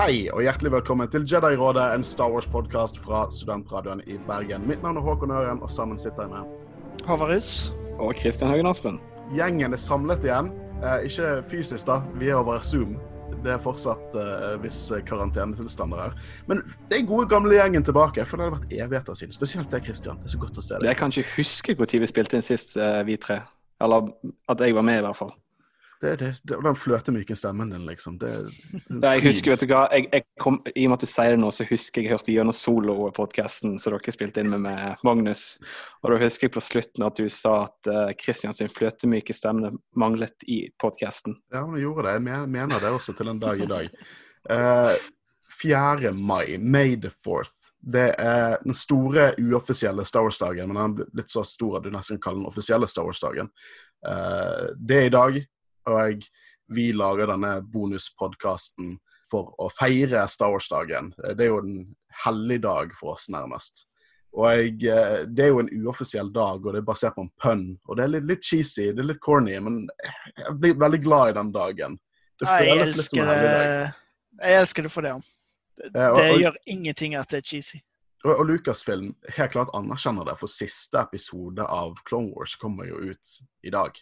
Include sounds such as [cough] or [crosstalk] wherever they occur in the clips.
Hei og hjertelig velkommen til Jedi-rådet, en Star Wars-podkast fra studentradioen i Bergen. Mitt navn er Håkon Øren, og sammen sitter jeg med Havarus. Og Kristian Haugen Aspen. Gjengen er samlet igjen. Eh, ikke fysisk, da. Vi er over Zoom. Det er fortsatt eh, visse karantenetilstander her. Men det er gode, gamle gjengen tilbake. For det har vært evigheter siden. Spesielt det, Kristian. Det er så godt å se deg. Jeg kan ikke huske når vi spilte inn sist, eh, vi tre. Eller at jeg var med, i hvert fall. Det, det, det, den fløtemyke stemmen din, liksom. Det, ja, jeg husker, vet du hva, jeg, jeg kom, I og med at du sier det nå, så husker jeg jeg hørte gjennom solo-podkasten som dere spilte inn med, med Magnus. Og da husker jeg på slutten at du sa at uh, Christians sin fløtemyke stemme manglet i podkasten. Ja, men jeg gjorde det. Jeg mener det også til en dag i dag. Uh, 4. mai, May the 4th. Det er den store uoffisielle Star Wars-dagen, men den er blitt så stor at du nesten kan kalle den offisielle Star Wars-dagen. Uh, det er i dag og vi lager denne bonuspodkasten for å feire Star Wars-dagen. Det er jo en hellig dag for oss, nærmest. Og jeg, eh, Det er jo en uoffisiell dag, og det er basert på en pønn. Og det er litt, litt, cheesy, det er litt corny, men jeg blir veldig glad i den dagen. Det føles litt som en hellig dag. Jeg elsker det for det. Det, det og, og, gjør ingenting at det er cheesy. Og, og Lucasfilm helt klart anerkjenner det, for siste episode av Clone Wars kommer jo ut i dag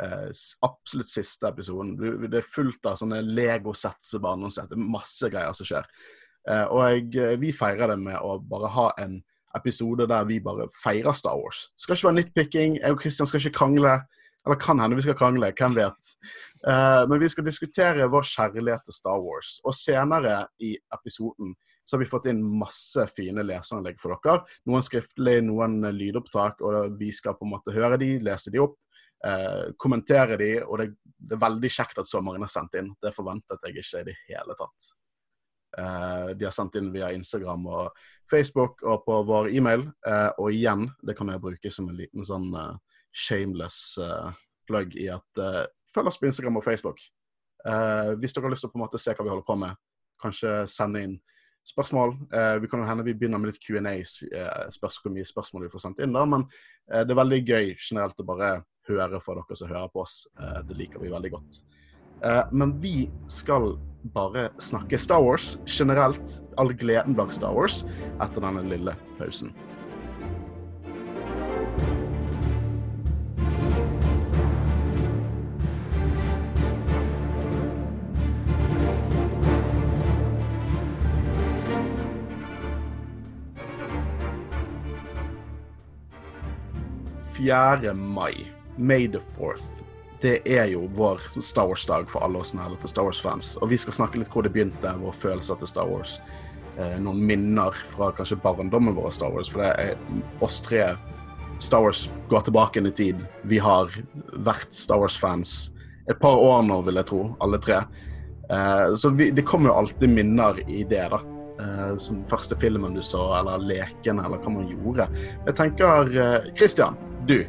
eh, absolutt siste episoden. Det er fullt av sånne Lego-sett som bare barndomssett. Masse greier som skjer. Eh, og jeg, eh, vi feirer det med å bare ha en episode der vi bare feirer Star Wars. Det skal ikke være nitpicking. Jeg og Christian skal ikke krangle. Eller kan hende vi skal krangle, hvem vet. Uh, men vi skal diskutere vår kjærlighet til Star Wars. Og senere i episoden så har vi fått inn masse fine leseranlegg for dere. Noen skriftlig, noen lydopptak, og vi skal på en måte høre de, lese de opp eh, kommentere de, og det, det, er veldig kjekt at så mange har sendt inn. Det forventet jeg ikke i det hele tatt. Eh, de har sendt inn via Instagram og Facebook og på vår e-mail. Eh, og igjen, det kan jeg bruke som en liten sånn uh, shameless plug plugg i at uh, følg oss på Instagram og Facebook. hvis dere har lyst til å på en måte se hva vi holder på med, kanskje sende inn spørsmål. Eh, vi kan jo hende vi begynner med litt Q&A, eh, hvor mye spørsmål vi får sendt inn. da, Men eh, det er veldig gøy generelt å bare høre fra dere som hører på oss. Eh, det liker vi veldig godt. Eh, men vi skal bare snakke Star Wars generelt. All gleden blant Star Wars etter denne lille pausen. mai, May the 4th, det er jo vår Star Wars-dag for alle oss nerdete Star Wars-fans. Og vi skal snakke litt hvor det begynte, våre følelser til Star Wars. Eh, noen minner fra kanskje barndommen vår av Star Wars. For det er oss tre Star Wars går tilbake inn i tid. Vi har vært Star Wars-fans et par år nå, vil jeg tro, alle tre. Eh, så vi, det kommer jo alltid minner i det, da. Eh, som første filmen du så, eller leken, eller hva man gjorde. Jeg tenker eh, Christian du,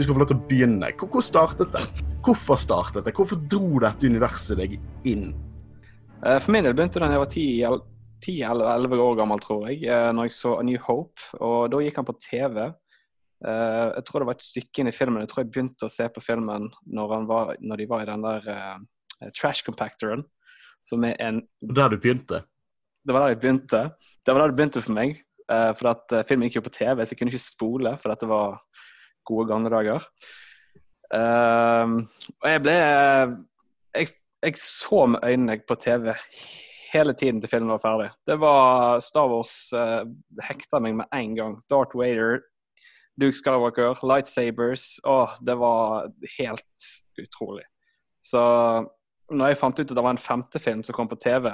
du skal få lov til å begynne. Hvor startet det? Hvorfor startet det? Hvorfor dro dette universet deg inn? Eh, for min del begynte det da jeg var 10-11 år gammel, tror jeg, eh, når jeg så A New Hope. Og da gikk han på TV. Eh, jeg tror det var et stykke inn i filmen. Jeg tror jeg begynte å se på filmen når, var, når de var i den der trash compactoren. Som er en Der du begynte? Det var der jeg begynte. Det var der det begynte for meg. For at filmen gikk jo på TV, så jeg kunne ikke spole. For dette var gode gamle dager. Uh, og jeg ble jeg, jeg, så med øynene på TV hele tiden til filmen var ferdig. Det var Star Wars uh, hekta meg med en gang. Darth Vader, Duke Skywalker, lightsabers. Åh, det var helt utrolig. Så når jeg fant ut at det var en femte film som kom på TV,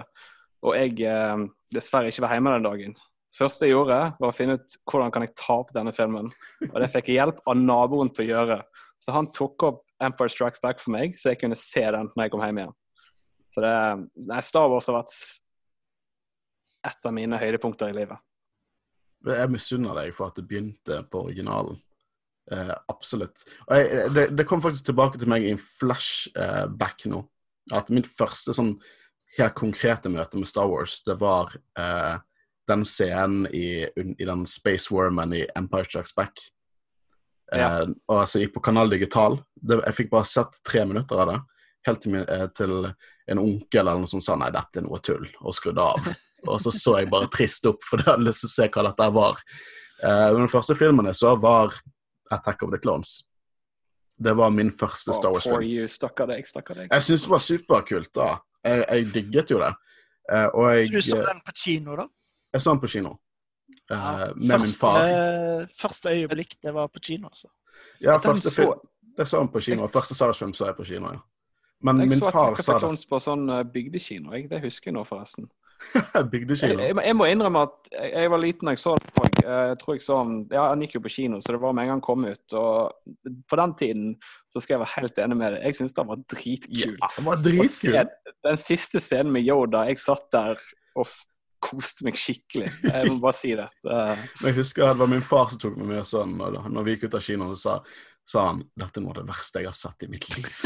og jeg uh, dessverre ikke var hjemme den dagen, første jeg gjorde, var å finne ut hvordan kan jeg ta opp denne filmen. Og det fikk jeg hjelp av naboen til å gjøre. Så han tok opp Empire Strikes Back for meg, så jeg kunne se den når jeg kom hjem igjen. Så det, nei, Star Wars har vært et av mine høydepunkter i livet. Jeg misunner deg for at du begynte på originalen. Eh, absolutt. Jeg, det, det, kom faktisk tilbake til meg i en flashback nå. At mitt første sånn helt konkrete møte med Star Wars, det var eh, den scenen i, i, den Space Warman i Empire Strikes Back. Ja. Eh, og altså gikk på Kanal Digital. Det, jeg fikk bare sett tre minutter av det. helt til, eh, til en onkel eller noe som sa nei, dette er noe tull, og skrudde av. [laughs] Og så så jeg bare trist opp, for jeg hadde lyst til å se hva dette var. Eh, den første filmen jeg så, var Attack of the Clones. Det var min første Star Wars-film. You, stakkar deg, stakkar deg. Jeg syns det var superkult, da. Jeg, jeg digget jo det. Uh, og jeg, så du så den på kino, da? Jeg så den på kino. Uh, ja, med første, min far. Første øyeblikk, det var på kino, altså. Ja, første film. Jeg så han på kino. Første Star så jeg på kino, ja. Men jeg min far sa det. Jeg så på sånn bygdekino, jeg. Det husker jeg nå, forresten. [laughs] Bygdekino. Jeg, jeg, må innrømme at jeg var liten da jeg så det. Jeg tror jeg så Ja, han gikk jo på kino, så det var med en gang han kom ut. Og på den tiden så skal jeg være helt enig med deg. Jeg syns den var dritkul. Ja, den var dritkul. Den siste scenen med Yoda, jeg satt der og koste meg skikkelig. Jeg må bare si det. det... Jeg husker det var min far som tok meg med sånn, når vi gikk ut av kinoen, så sa, sa han dette er noe av det verste jeg har sett i mitt liv. [laughs]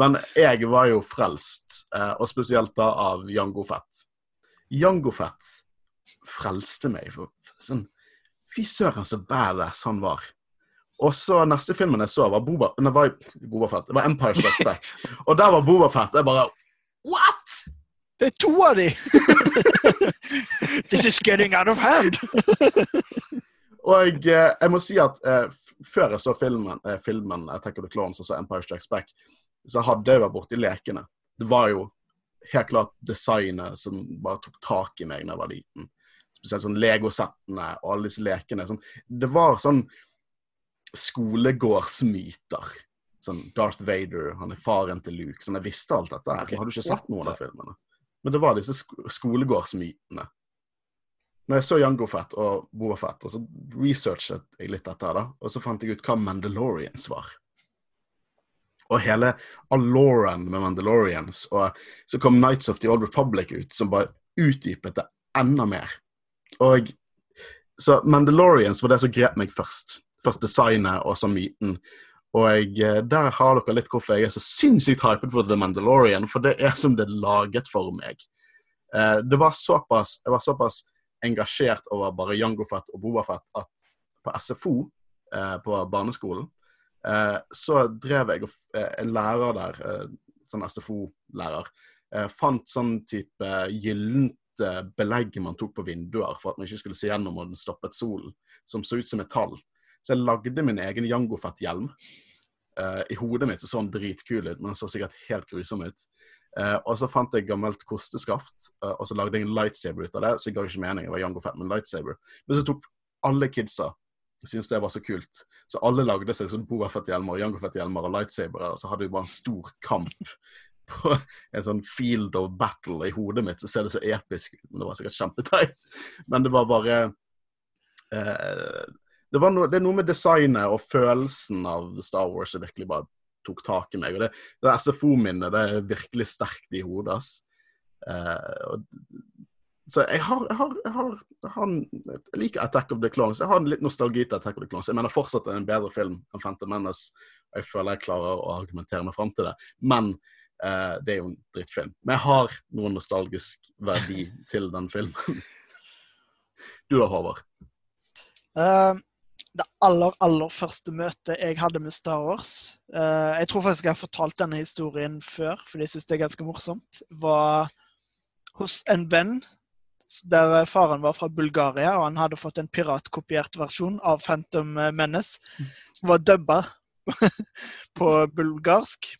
Men jeg var jo frelst, eh, og spesielt da av Jango Fett. Jango Fett frelste meg. For, sånn, Fy søren, så badass han var. Og så neste filmen jeg så, var Boba, nei, var Boba Fett. Det var Empire Strikes Back. [laughs] Og der var Boba Fett. Jeg bare! Det er to av de! [laughs] This is getting out of hand! og eh, jeg, må si at eh, før jeg så filmen, eh, filmen Attack of the Clones altså så Empire Strikes Back, så hadde jeg vært borti lekene. Det var jo helt klart designet som bare tok tak i meg da jeg var liten. Spesielt sånn Lego-settene og alle disse lekene. Sånn, det var sånn skolegårdsmyter. Sånn Darth Vader, han er faren til Luke. Sånn, jeg visste alt dette her. Okay. Har du ikke sett noen av filmene. Men det var disse sk skolegårdsmytene. Når jeg så Jango Fett og Boa Fett, og så researchet jeg litt dette, da, og så fant jeg ut hva Mandalorians var og hele Aloran med Mandalorians. Og så kom Nights of the Old Republic ut, som bare utdypet det enda mer. Og Så Mandalorians var det som grep meg først. Først designet og så myten. Og jeg, eh, der har dere litt hvorfor jeg er så sinnssykt hypet på The Mandalorian, for det er som det er laget for meg. Eh, det var såpass, Jeg var såpass engasjert over bare Jango Fett og Boba Fett at på SFO, eh, på barneskolen, så drev jeg en lærer der, sånn SFO-lærer, fant sånn type gyllent belegg man tok på vinduer for at man ikke skulle se gjennom og den stoppet solen, som så ut som metall. Så jeg lagde min egen Jango-fett-hjelm. Uh, I hodet mitt så den dritkul ut, men den så sikkert helt grusom ut. Uh, og så fant jeg gammelt kosteskaft, uh, og så lagde jeg en lightsaber ut av det. Så jeg ga ikke mening, det var Jango Fett, men lightsaber. Men så tok alle kidsa syntes det var så kult. Så alle lagde seg sånn Boa Fett-hjelmer og Jango Fett-hjelmer og lightsabere. Og så hadde vi bare en stor kamp [laughs] på en sånn field of battle i hodet mitt. Så ser det så episk ut, men det var sikkert kjempeteit. Men det var bare eh, det, no, det, er noe med designet og følelsen av Star Wars som virkelig bare tok tak i meg. Og det, det SFO-minnet det er virkelig sterkt i hodet. Eh, og så jeg har, jeg, har, jeg, har, jeg, jeg liker Attack of the Clones. Jeg har en litt nostalgi til Attack of the Clones. Jeg mener fortsatt det er en bedre film enn Phantom Menace. Jeg føler jeg klarer å argumentere meg fram til det. Men eh, det er jo en drittfilm. Men jeg har noen nostalgisk verdi til den filmen. [laughs] du da, Håvard? Uh, aller, aller første møte jeg hadde med Star Wars uh, Jeg tror faktisk jeg har fortalt denne historien før, fordi jeg syns det er ganske morsomt. var hos en venn der faren var fra Bulgaria, og han hadde fått en piratkopiert versjon av Phantom Menace, som var dubba [laughs] på bulgarsk.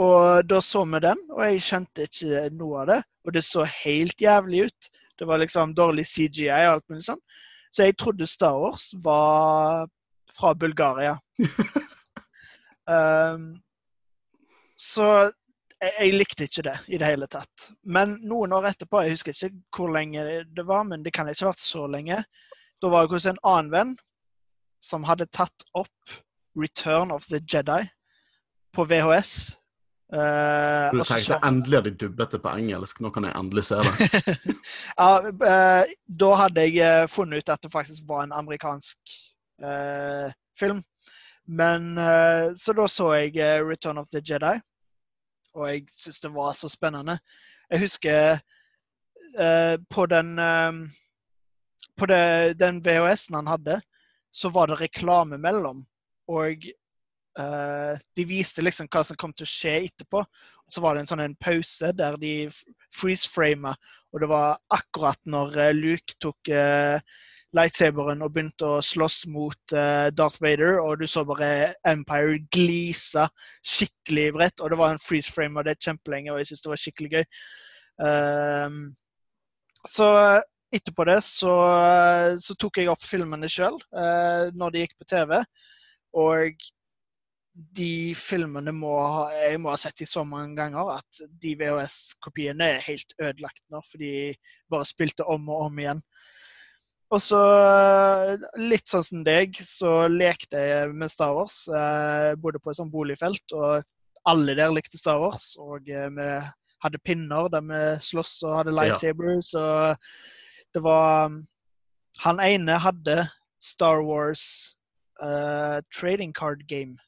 Og da så vi den, og jeg kjente ikke noe av det. Og det så helt jævlig ut. Det var liksom dårlig CGI og alt mulig sånn. Så jeg trodde Star Wars var fra Bulgaria. um, [laughs] så jeg, jeg, likte ikke det i det hele tatt. Men noen år etterpå, jeg husker ikke hvor lenge det var, men det kan ikke ha vært så lenge, da var jeg hos en annen venn som hadde tatt opp Return of the Jedi på VHS. Uh, eh, du tenkte så... endelig har de dubbet det på engelsk, nå kan jeg endelig se det. [laughs] ja, uh, da hadde jeg uh, funnet ut at det faktisk var en amerikansk film. Men Så da så jeg Return of the Jedi og jeg syntes det var så spennende. Jeg husker uh, på den uh, På det, den VHS-en han hadde, så var det reklame mellom. Og Eh, de viste liksom hva som kom til å skje etterpå. Og så var det en sånn en pause der de freeze-frama, og det var akkurat når eh, Luke tok uh, lightsaberen og begynte å slåss mot Darth Vader, og du så bare Empire glise skikkelig bredt, og det var en freeze-frame av det kjempelenge, og jeg syntes det var skikkelig gøy. Uh, så etterpå det så, så, tok jeg opp filmene sjøl når de gikk på TV. Og de filmene må ha, jeg må ha sett de så mange ganger at de VHS-kopiene er helt ødelagt nå, for de bare spilte om og om igjen. Og så, litt sånn som deg, så lekte jeg med Star Wars. Jeg bodde på et sånt boligfelt, og alle der likte Star Wars. Og eh, vi hadde pinner der vi sloss og hadde lightsabers, ja. og det var Han ene hadde Star Wars uh, trading card game.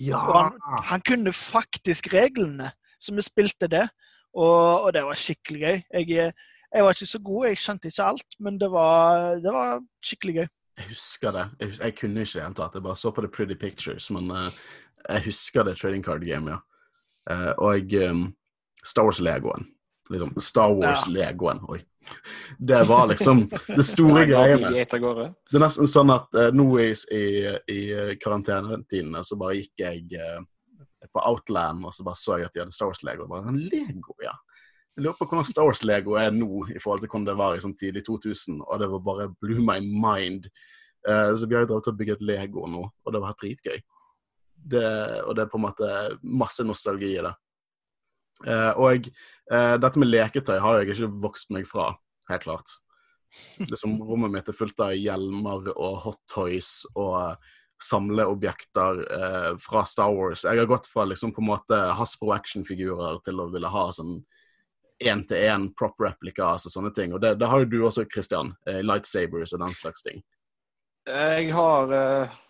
Ja. Han, han, kunne faktisk reglene, så vi spilte det. Og, og det var skikkelig gøy. Jeg, jeg, var ikke så god, jeg skjønte ikke alt, men det var, det var skikkelig gøy. Jeg husker det. Jeg, jeg kunne ikke i det hele tatt. Jeg bare så på The Pretty Pictures, men uh, jeg husker det trading card game, ja. Uh, og um, Star Wars-legoen. Liksom, Star Wars-legoen. Ja. Det var liksom det [laughs] store greiene. Det er nesten sånn at uh, nå i, i, karantenetidene så bare gikk jeg uh, på Outland og så bare så jeg at de hadde Star Wars-lego. Bare en Lego, ja. Jeg lurer på hvordan Star Wars-lego er nå i forhold til hvordan det var i sånn tidlig 2000, og det var bare blew my mind. Uh, så vi har jo drevet og bygget Lego nå, og det var helt dritgøy. Det, og det er på en måte masse nostalgi i det. Uh, og uh, dette med leketøy har jeg ikke vokst meg fra, helt klart. Liksom, [laughs] rommet mitt er fullt av hjelmer og hot toys og samleobjekter uh, fra Star Wars. Jeg har gått fra liksom på en måte Hasbro actionfigurer til å ville ha sånn én-til-én prop replicas og sånne ting. Og det, det har jo du også, Christian. lightsabers og den slags ting. Jeg har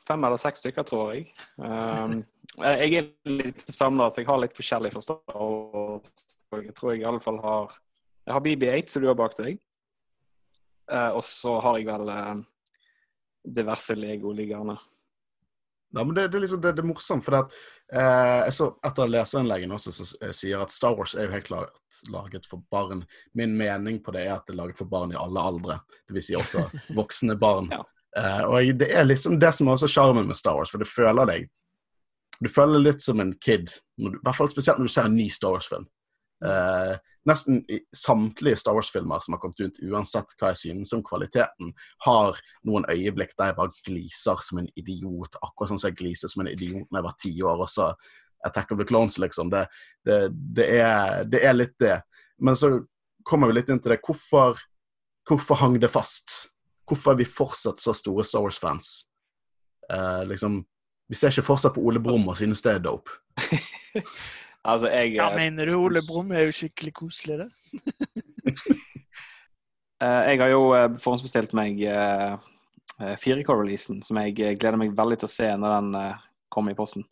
fem eller seks stykker, tror jeg. Um, [laughs] jeg er litt samla, så jeg har litt forskjellig forståelse. Jeg tror jeg i alle fall har Jeg har BB8, som du har bak deg. Uh, og så har jeg vel uh, diverse Lego liggende. Ja, men det, det, liksom, det, det er morsomt, for at, eh, så etter leserinnleggene også så sier at Star Wars er jo helt klart laget for barn. Min mening på det er at det er laget for barn i alle aldre. Dvs. Si også voksne barn. [laughs] ja. eh, og det er liksom det som er også sjarmen med Star Wars, for du føler deg du føler litt som en kid, i hvert fall spesielt når du ser en ny Star Wars-film. Uh, nesten i samtlige Star Wars-filmer som har kommet ut, uansett hva jeg synes om kvaliteten, har noen øyeblikk der jeg bare gliser som en idiot, akkurat sånn som jeg gliser som en idiot når jeg var ti år. også Attack of the Clones, liksom. Det, det, det, er, det, er, litt det. Men så kommer vi litt inn til det. Hvorfor, hvorfor hang det fast? Hvorfor er vi fortsatt så store Star Wars-fans? Uh, liksom, vi ser ikke fortsatt på Ole Brumm og synes det er dope. [laughs] altså, jeg Hva eh, mener du? Ole Brumm er jo skikkelig koselig, det. uh, [laughs] jeg har jo uh, forhåndsbestilt meg uh, 4K-releasen, som jeg gleder meg veldig til å se når den kommer i posten.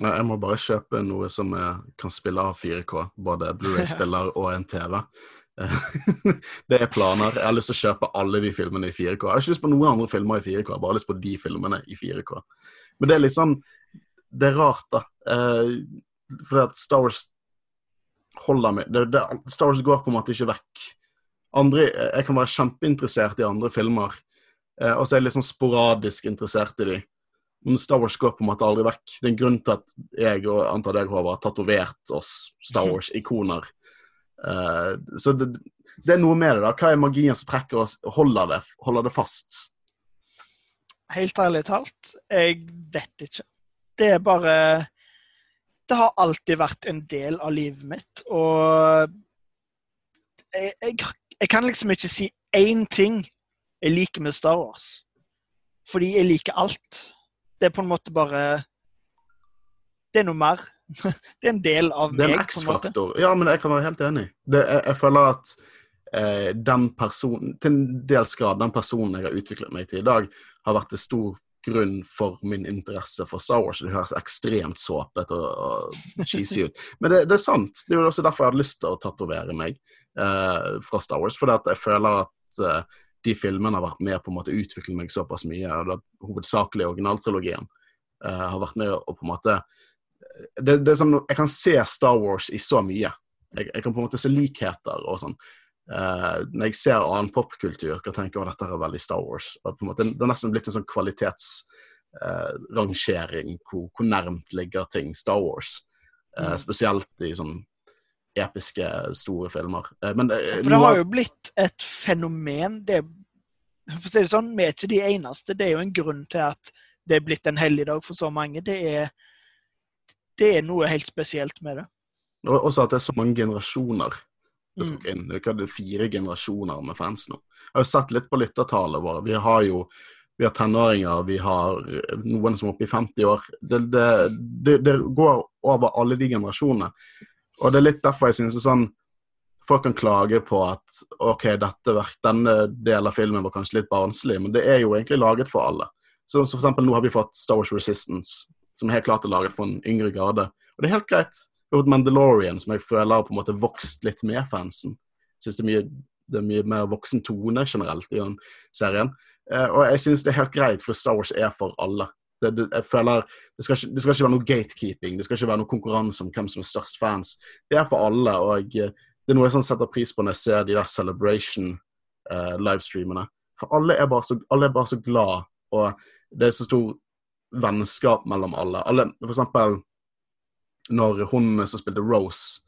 Jeg må bare kjøpe noe som kan spille av 4K, både Blu-ray-spiller [laughs] og en TV. det er planer. Jeg har lyst til å kjøpe alle de filmene i 4K. Jeg har ikke lyst på noen andre filmer i 4K, jeg har bare lyst på de filmene i 4K. Men det er liksom Det er rart, da. Eh, fordi at Star Wars holder meg det, det, Star Wars går på en måte ikke vekk. Andre, jeg kan være kjempeinteressert i andre filmer, eh, og så er jeg litt sånn sporadisk interessert i dem. Men Star Wars går på en måte aldri vekk. Det er en grunn til at jeg og antar deg, Håvard, har tatovert oss Star Wars-ikoner. Uh, så det, det, er noe med det. da. Hva er magien som trekker oss, holder det, holder det fast? Helt ærlig talt, jeg vet ikke. Det er bare Det har alltid vært en del av livet mitt, og jeg, jeg, jeg kan liksom ikke si én ting jeg liker med Star Wars. Fordi jeg liker alt. Det er på en måte bare Det er noe mer. [laughs] Det er en del av meg. Det er en X-faktor. Ja, men jeg kan være helt enig. Det, jeg, jeg, føler at eh, den personen, til en dels grad, den personen jeg har utviklet meg til i dag, har vært en stor grunn for min interesse for Star Wars. Det høres ekstremt såpete og, og cheesy ut. Men det, det, er sant. Det er jo også derfor jeg hadde lyst til å tatovere meg eh, fra Star Wars. Fordi at jeg føler at eh, de filmene har vært med på en måte utvikle meg såpass mye. og det Hovedsakelig originaltrilogien. eh, har vært med og på en måte det, det er sånn, Jeg kan se Star Wars i så mye. Jeg, jeg kan på en måte se likheter og sånn. Eh, når jeg ser annen popkultur, kan jeg tenke at dette er veldig Star Wars. Måte, det er nesten blitt en sånn kvalitetsrangering uh, hvor, hvor nærmt ligger ting Star Wars. Uh, Mm. Spesielt i sånn episke, store filmer. Eh, men eh, For det har jo blitt et fenomen. Det, for å si det sånn, Vi er ikke de eneste. Det er jo en grunn til at det er blitt en helligdag for så mange. Det er, det er noe helt spesielt med det. Og også at det er så mange generasjoner det Mm. tok inn. Det er fire generasjoner med fans nå. Jeg har jo sett litt på lyttertallet våre. Vi har jo vi har tenåringer, vi har noen som er oppe i 50 år. Det, det, det, det går over alle de generasjonene. Og det er litt derfor jeg synes det er sånn Folk kan klage på at OK, dette, verk- denne delen av filmen var kanskje litt barnslig, men det er jo egentlig laget for alle. Så, så for eksempel nå har vi fått Star Wars Resistance, som helt klart er laget for en yngre garde. Og det er helt greit. Vi Mandalorian, som jeg føler har på en måte vokst litt med fansen. Synes det det er mye mer voksen tone generelt i den serien. Eh, og jeg synes det er helt greit, for Star Wars er for alle. Det, det, jeg føler, det skal, ikke, det skal ikke være noe gatekeeping, det skal ikke være noe konkurranse om hvem som er størst fans. Det er for alle, og eh, det er noe jeg sånn setter pris på når jeg ser de der Celebration-livestreamene. for alle er, bare så, alle er bare så glad, og det er så stor vennskap mellom alle. alle for eksempel når hun som spilte Rose,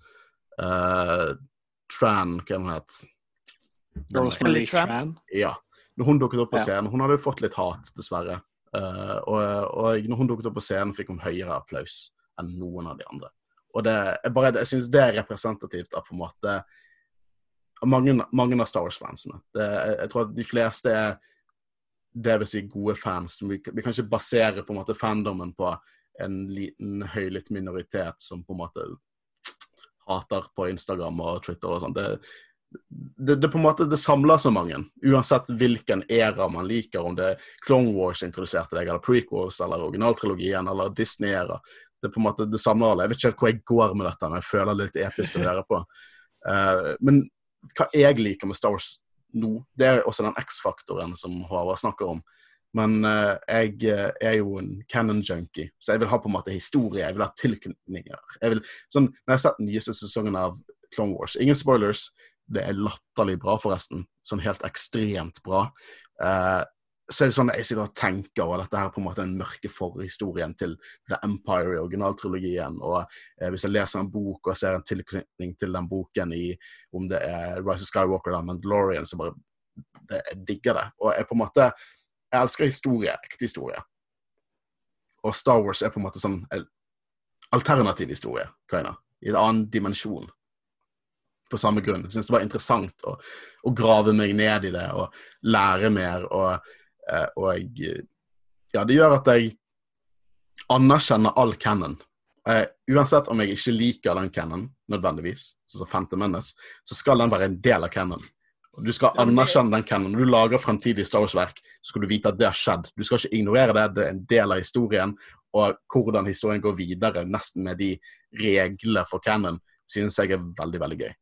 uh, Tran, hva hun het Rosemary Tran. Tran. Ja. Når hun dukket opp på scenen Hun hadde jo fått litt hat, dessverre. Uh, og, og når hun dukket opp på scenen, fikk hun høyere applaus enn noen av de andre. Og det, jeg, bare, jeg synes det er representativt av på en måte mange, mange av Star Wars-fansene. Jeg, jeg tror at de fleste er det vil si gode fans. Vi, vi kan ikke basere på en måte fandomen på en liten høylytt minoritet som på en måte hater på Instagram og Twitter og sånn. Det, det, det på en måte det samler så mange, uansett hvilken æra man liker, om det er Clone Wars introduserte deg, eller prequels, eller originaltrilogien, eller Disney-æra. Det på en måte det samler alle. Jeg vet ikke hvor jeg går med dette, men jeg føler det litt episk å høre på. Uh, men hva jeg liker med Star Wars nå, det er også den X-faktoren som Håvard snakker om. Men uh, jeg eh, er jo en canon junkie, så jeg vil ha på en måte historie, jeg vil ha tilknytninger. Jeg vil, sånn, når jeg har sett den nyeste sesongen av Clone Wars, ingen spoilers, det er latterlig bra forresten, sånn helt ekstremt bra. Uh, så er det sånn at jeg sitter og tenker, over dette her er på en måte den mørke forhistorien til The Empire i originaltrilogien. Og eh, hvis jeg leser en bok og ser en tilknytning til den boken i om det er Rise of Skywalker eller Mandalorian, så bare det, jeg digger det. Og jeg på en måte jeg elsker historie, ekte historie. Og Star Wars er på en måte sånn alternativ historie, kinda, i en annen dimensjon. På samme grunn. Jeg syns det var interessant å, å grave meg ned i det og lære mer. Og, eh, og ja, det gjør at jeg anerkjenner all canon. Eh, uansett om jeg ikke liker den canon nødvendigvis, sånn som Phantom Menace, så skal den være en del av canon. Du skal anerkjenne den canon. Når du lager fremtidige Star Wars-verk, skal du vite at det har skjedd. Du skal ikke ignorere det, det er en del av historien. Og hvordan historien går videre, nesten med de reglene for canon, synes jeg er veldig, veldig gøy.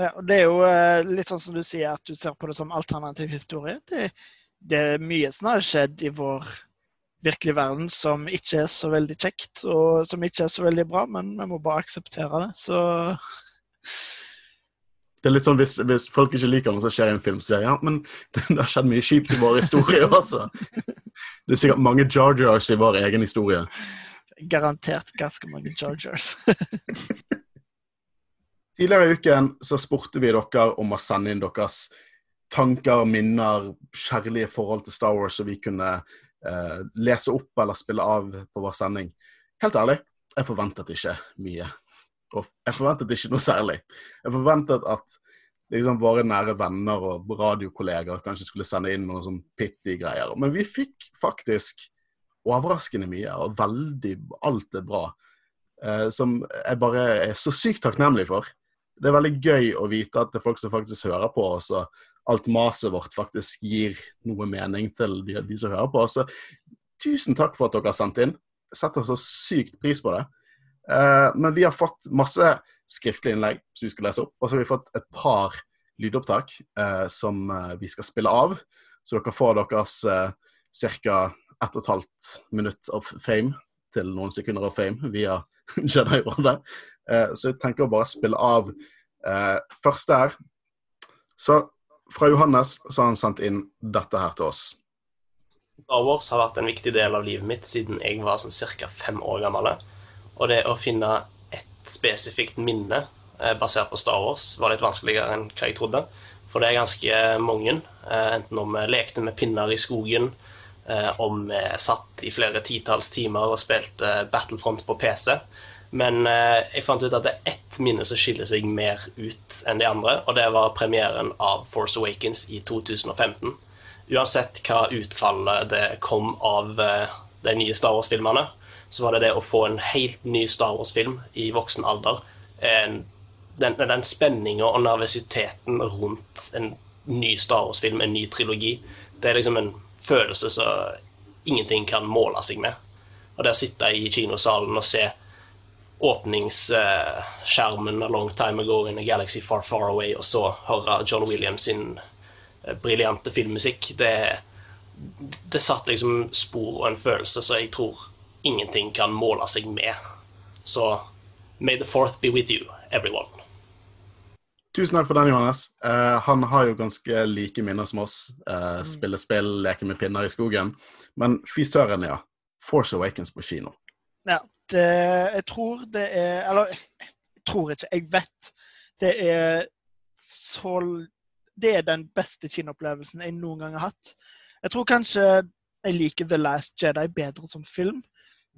Ja, og det er jo eh, litt sånn som du sier, at du ser på det som alternativ historie. Det, det er mye som har skjedd i vår virkelige verden som ikke er så veldig kjekt, og som ikke er så veldig bra, men vi må bare akseptere det. Så Det er litt sånn hvis, hvis folk ikke liker noe som skjer i en film, så sier jeg ja, men [laughs] det har skjedd mye kjipt i vår historie [laughs] også. Det er sikkert mange Jar Jars i vår egen historie. garantert ganske mange jarjars. [laughs] Tidligere i uken så spurte vi dere om å sende inn deres tanker, minner, kjærlige forhold til Star Wars, så vi kunne eh, lese opp eller spille av på vår sending. Helt ærlig, jeg forventet ikke mye. Og jeg forventet ikke noe særlig. Jeg forventet at liksom, våre nære venner og radiokolleger kanskje skulle sende inn noen sånn pitty greier. Men vi fikk faktisk overraskende mye, og veldig Alt er bra. Eh, som jeg bare er så sykt takknemlig for. Det er veldig gøy å vite at det er folk som faktisk hører på oss, og alt maset vårt faktisk gir noe mening til de, de som hører på oss. Så tusen takk for at dere har sendt inn. Jeg setter så sykt pris på det. Eh, men vi har fått masse skriftlige innlegg som vi skal lese opp, og så har vi fått et par lydopptak eh, som eh, vi skal spille av. Så dere får deres eh, ca. ett og et halvt minutt of fame til noen sekunder av fame via [laughs] Jedi-rådet. Så jeg tenker å bare spille av først der. Så fra Johannes så har han sendt inn dette her til oss. Star Wars har vært en viktig del av livet mitt siden jeg var sånn ca. fem år gammel. Og det å finne et spesifikt minne eh, basert på Star Wars var litt vanskeligere enn hva jeg trodde. For det er ganske mange. Eh, enten om vi lekte med pinner i skogen, eh, om vi satt i flere titalls timer og spilte Battlefront på PC. Men eh, jeg fant ut at det er ett minne som skiller seg mer ut enn de andre, og det var premieren av Force Awakens i 2015. Uansett hva utfallet det kom av eh, de nye Star Wars-filmene, så var det det å få en helt ny Star Wars-film i voksen alder. En, den, den spenninga og nervøsiteten rundt en ny Star Wars-film, en ny trilogi, det er liksom en følelse som ingenting kan måle seg med. Og det å sitte i kinosalen og se åpningsskjermen a long time ago in a galaxy far, far away, og så høre John Williams sin uh, briljante filmmusikk, det, det satt liksom spor og en følelse som jeg tror ingenting kan måle seg med. Så may the fourth be with you, everyone. Tusen takk for den, Johannes. Uh, han har jo ganske like minner som oss. Uh, spille spill, leke med pinner i skogen. Men fy søren, ja. Force Awakens på kino. Ja, det, jeg tror det er Eller jeg tror ikke, jeg vet. Det er så Det er den beste kinoopplevelsen jeg noen gang har hatt. Jeg tror kanskje jeg liker The Last Jedi bedre som film,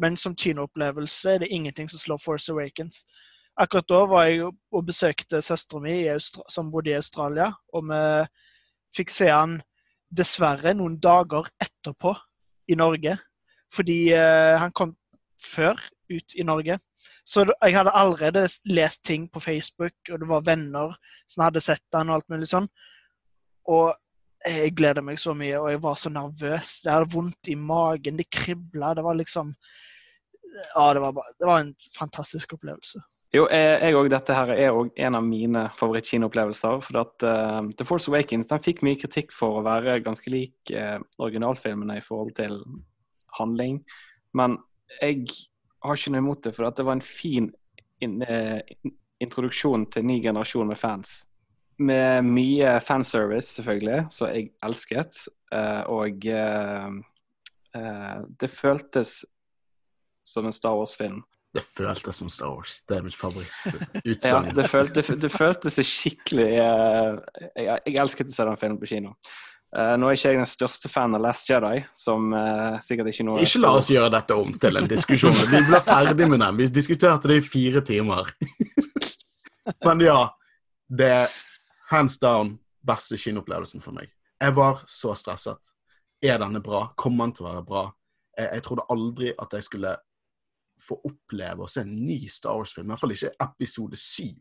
men som kinoopplevelse er det ingenting som slår Force Awakens. Akkurat da var jeg og besøkte søstera mi som bodde i Australia, og vi fikk se han dessverre noen dager etterpå i Norge. Fordi eh, han kom før ut i Norge. Så jeg hadde allerede lest ting på Facebook, og det var venner som hadde sett han og alt mulig sånn. Og jeg gleder meg så mye, og jeg var så nervøs. Jeg hadde vondt i magen, det kribla. Det var liksom Ja, det var, bare, det var en fantastisk opplevelse. Jo, jeg òg. Dette her er òg en av mine favorittkinopplevelser. For at uh, The Force Awakens den fikk mye kritikk for å være ganske lik uh, originalfilmene i forhold til handling. Men jeg har ikke noe imot det, for det var en fin in, uh, introduksjon til ny generasjon med fans. Med mye fanservice, selvfølgelig, som jeg elsket. Uh, og uh, det føltes som en Star Wars-film. Det føltes som Star Wars. Det er mitt favorittutsagn. ja, det, følte, det føltes skikkelig jeg, jeg elsket å se den filmen på kino. Uh, nå er ikke jeg den største fan av Last Jedi, som uh, sikkert ikke noe Ikke la oss gjøre dette om til en diskusjon. Vi ble ferdig med den. Vi diskuterte det i fire timer. [laughs] Men ja, det hands down beste kinoopplevelsen for meg. Jeg var så stresset. Er denne bra? Kommer den til å være bra? Jeg, jeg trodde aldri at jeg skulle få oppleve å se en ny Star Wars-film. I hvert fall ikke episode syv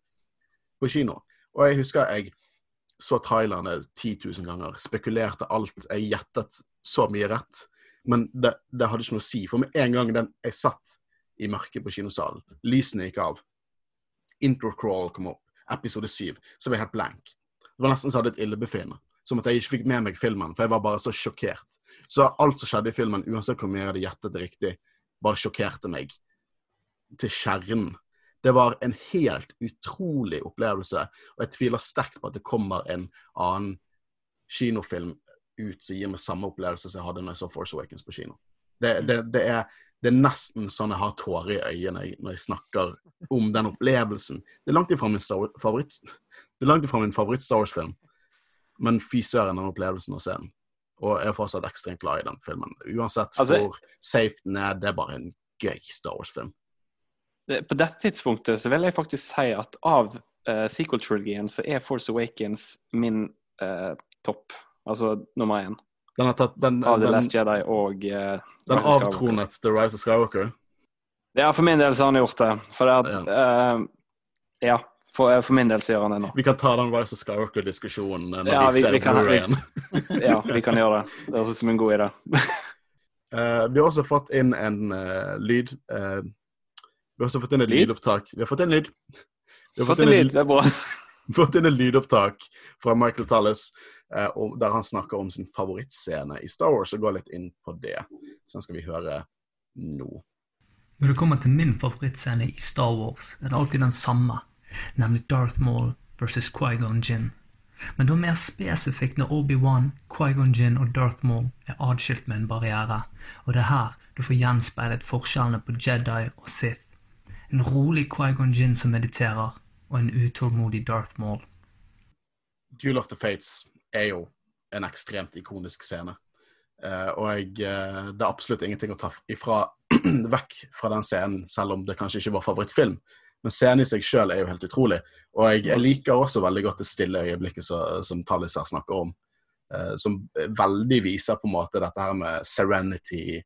på kino. Og jeg husker jeg så trailerne 10 000 ganger, spekulerte alt. Jeg gjettet så mye rett. Men det, det, hadde ikke noe å si. For med en gang den, jeg satt i mørket på kinosalen, lysene gikk av, intro crawl kom opp, episode 7, så var jeg helt blank. Det var nesten så jeg hadde et illebefinnende. Som at jeg ikke fikk med meg filmen, for jeg var bare så sjokkert. Så alt som skjedde i filmen, uansett hvor mye jeg hadde gjettet riktig, bare sjokkerte meg til kjernen det var en helt utrolig opplevelse, og jeg tviler sterkt på at det kommer en annen kinofilm ut som gir meg samme opplevelse som jeg hadde når jeg så Force Awakens på kino. Det, det, det, er, det er, nesten sånn jeg har tårer i øynene når jeg snakker om den opplevelsen. Det er langt ifra min favoritt Det er langt ifra min favoritt-Star Wars-film, men fy søren den opplevelsen å se den. Og jeg er fortsatt ekstremt glad i den filmen. Uansett altså, hvor safe den er, det er bare en gøy Star Wars-film på dette tidspunktet så vil jeg faktisk si at av uh, sequel-trilogien så er Force Awakens min uh, topp. Altså nummer én. Den har tatt, den, av The Last Jedi og uh, Den avtronet The Rise of Skywalker? Ja, for min del så har han gjort det. For det at Ja. Uh, ja for, for, min del så gjør han det nå. Vi kan ta den Rise of Skywalker-diskusjonen når ja, vi, ser vi kan, igjen. ja, vi kan gjøre det. Det høres ut som en god idé. [laughs] vi har også fått inn en lyd. Vi har også fått inn et lyd? lydopptak. Vi har fått inn lyd. Vi har fått, inn lyd, det er bra. [laughs] Fått inn et lydopptak fra Michael Tallis eh, der han snakker om sin favorittscene i Star Wars, og går litt inn på det. Så den skal vi høre nå. Når det kommer til min favorittscene i Star Wars, er det alltid den samme, nemlig Darth Maul versus Qui-Gon Jinn. Men da mer spesifikt når Obi-Wan, Qui-Gon Jinn og Darth Maul er adskilt med en barriere, og det er her du får gjenspeilet forskjellene på Jedi og Sith. En rolig Qui-Gon Jinn som mediterer, og en utålmodig Darth Maul. Duel of the Fates er jo en ekstremt ikonisk scene. Uh, og jeg, uh, det er absolutt ingenting å ta ifra, [clears throat] vekk fra den scenen, selv om det kanskje ikke var favorittfilm. Men scenen i seg sjøl er jo helt utrolig. Og jeg, jeg, liker også veldig godt det stille øyeblikket så, som Tallis her snakker om. Uh, som veldig viser på en måte dette her med serenity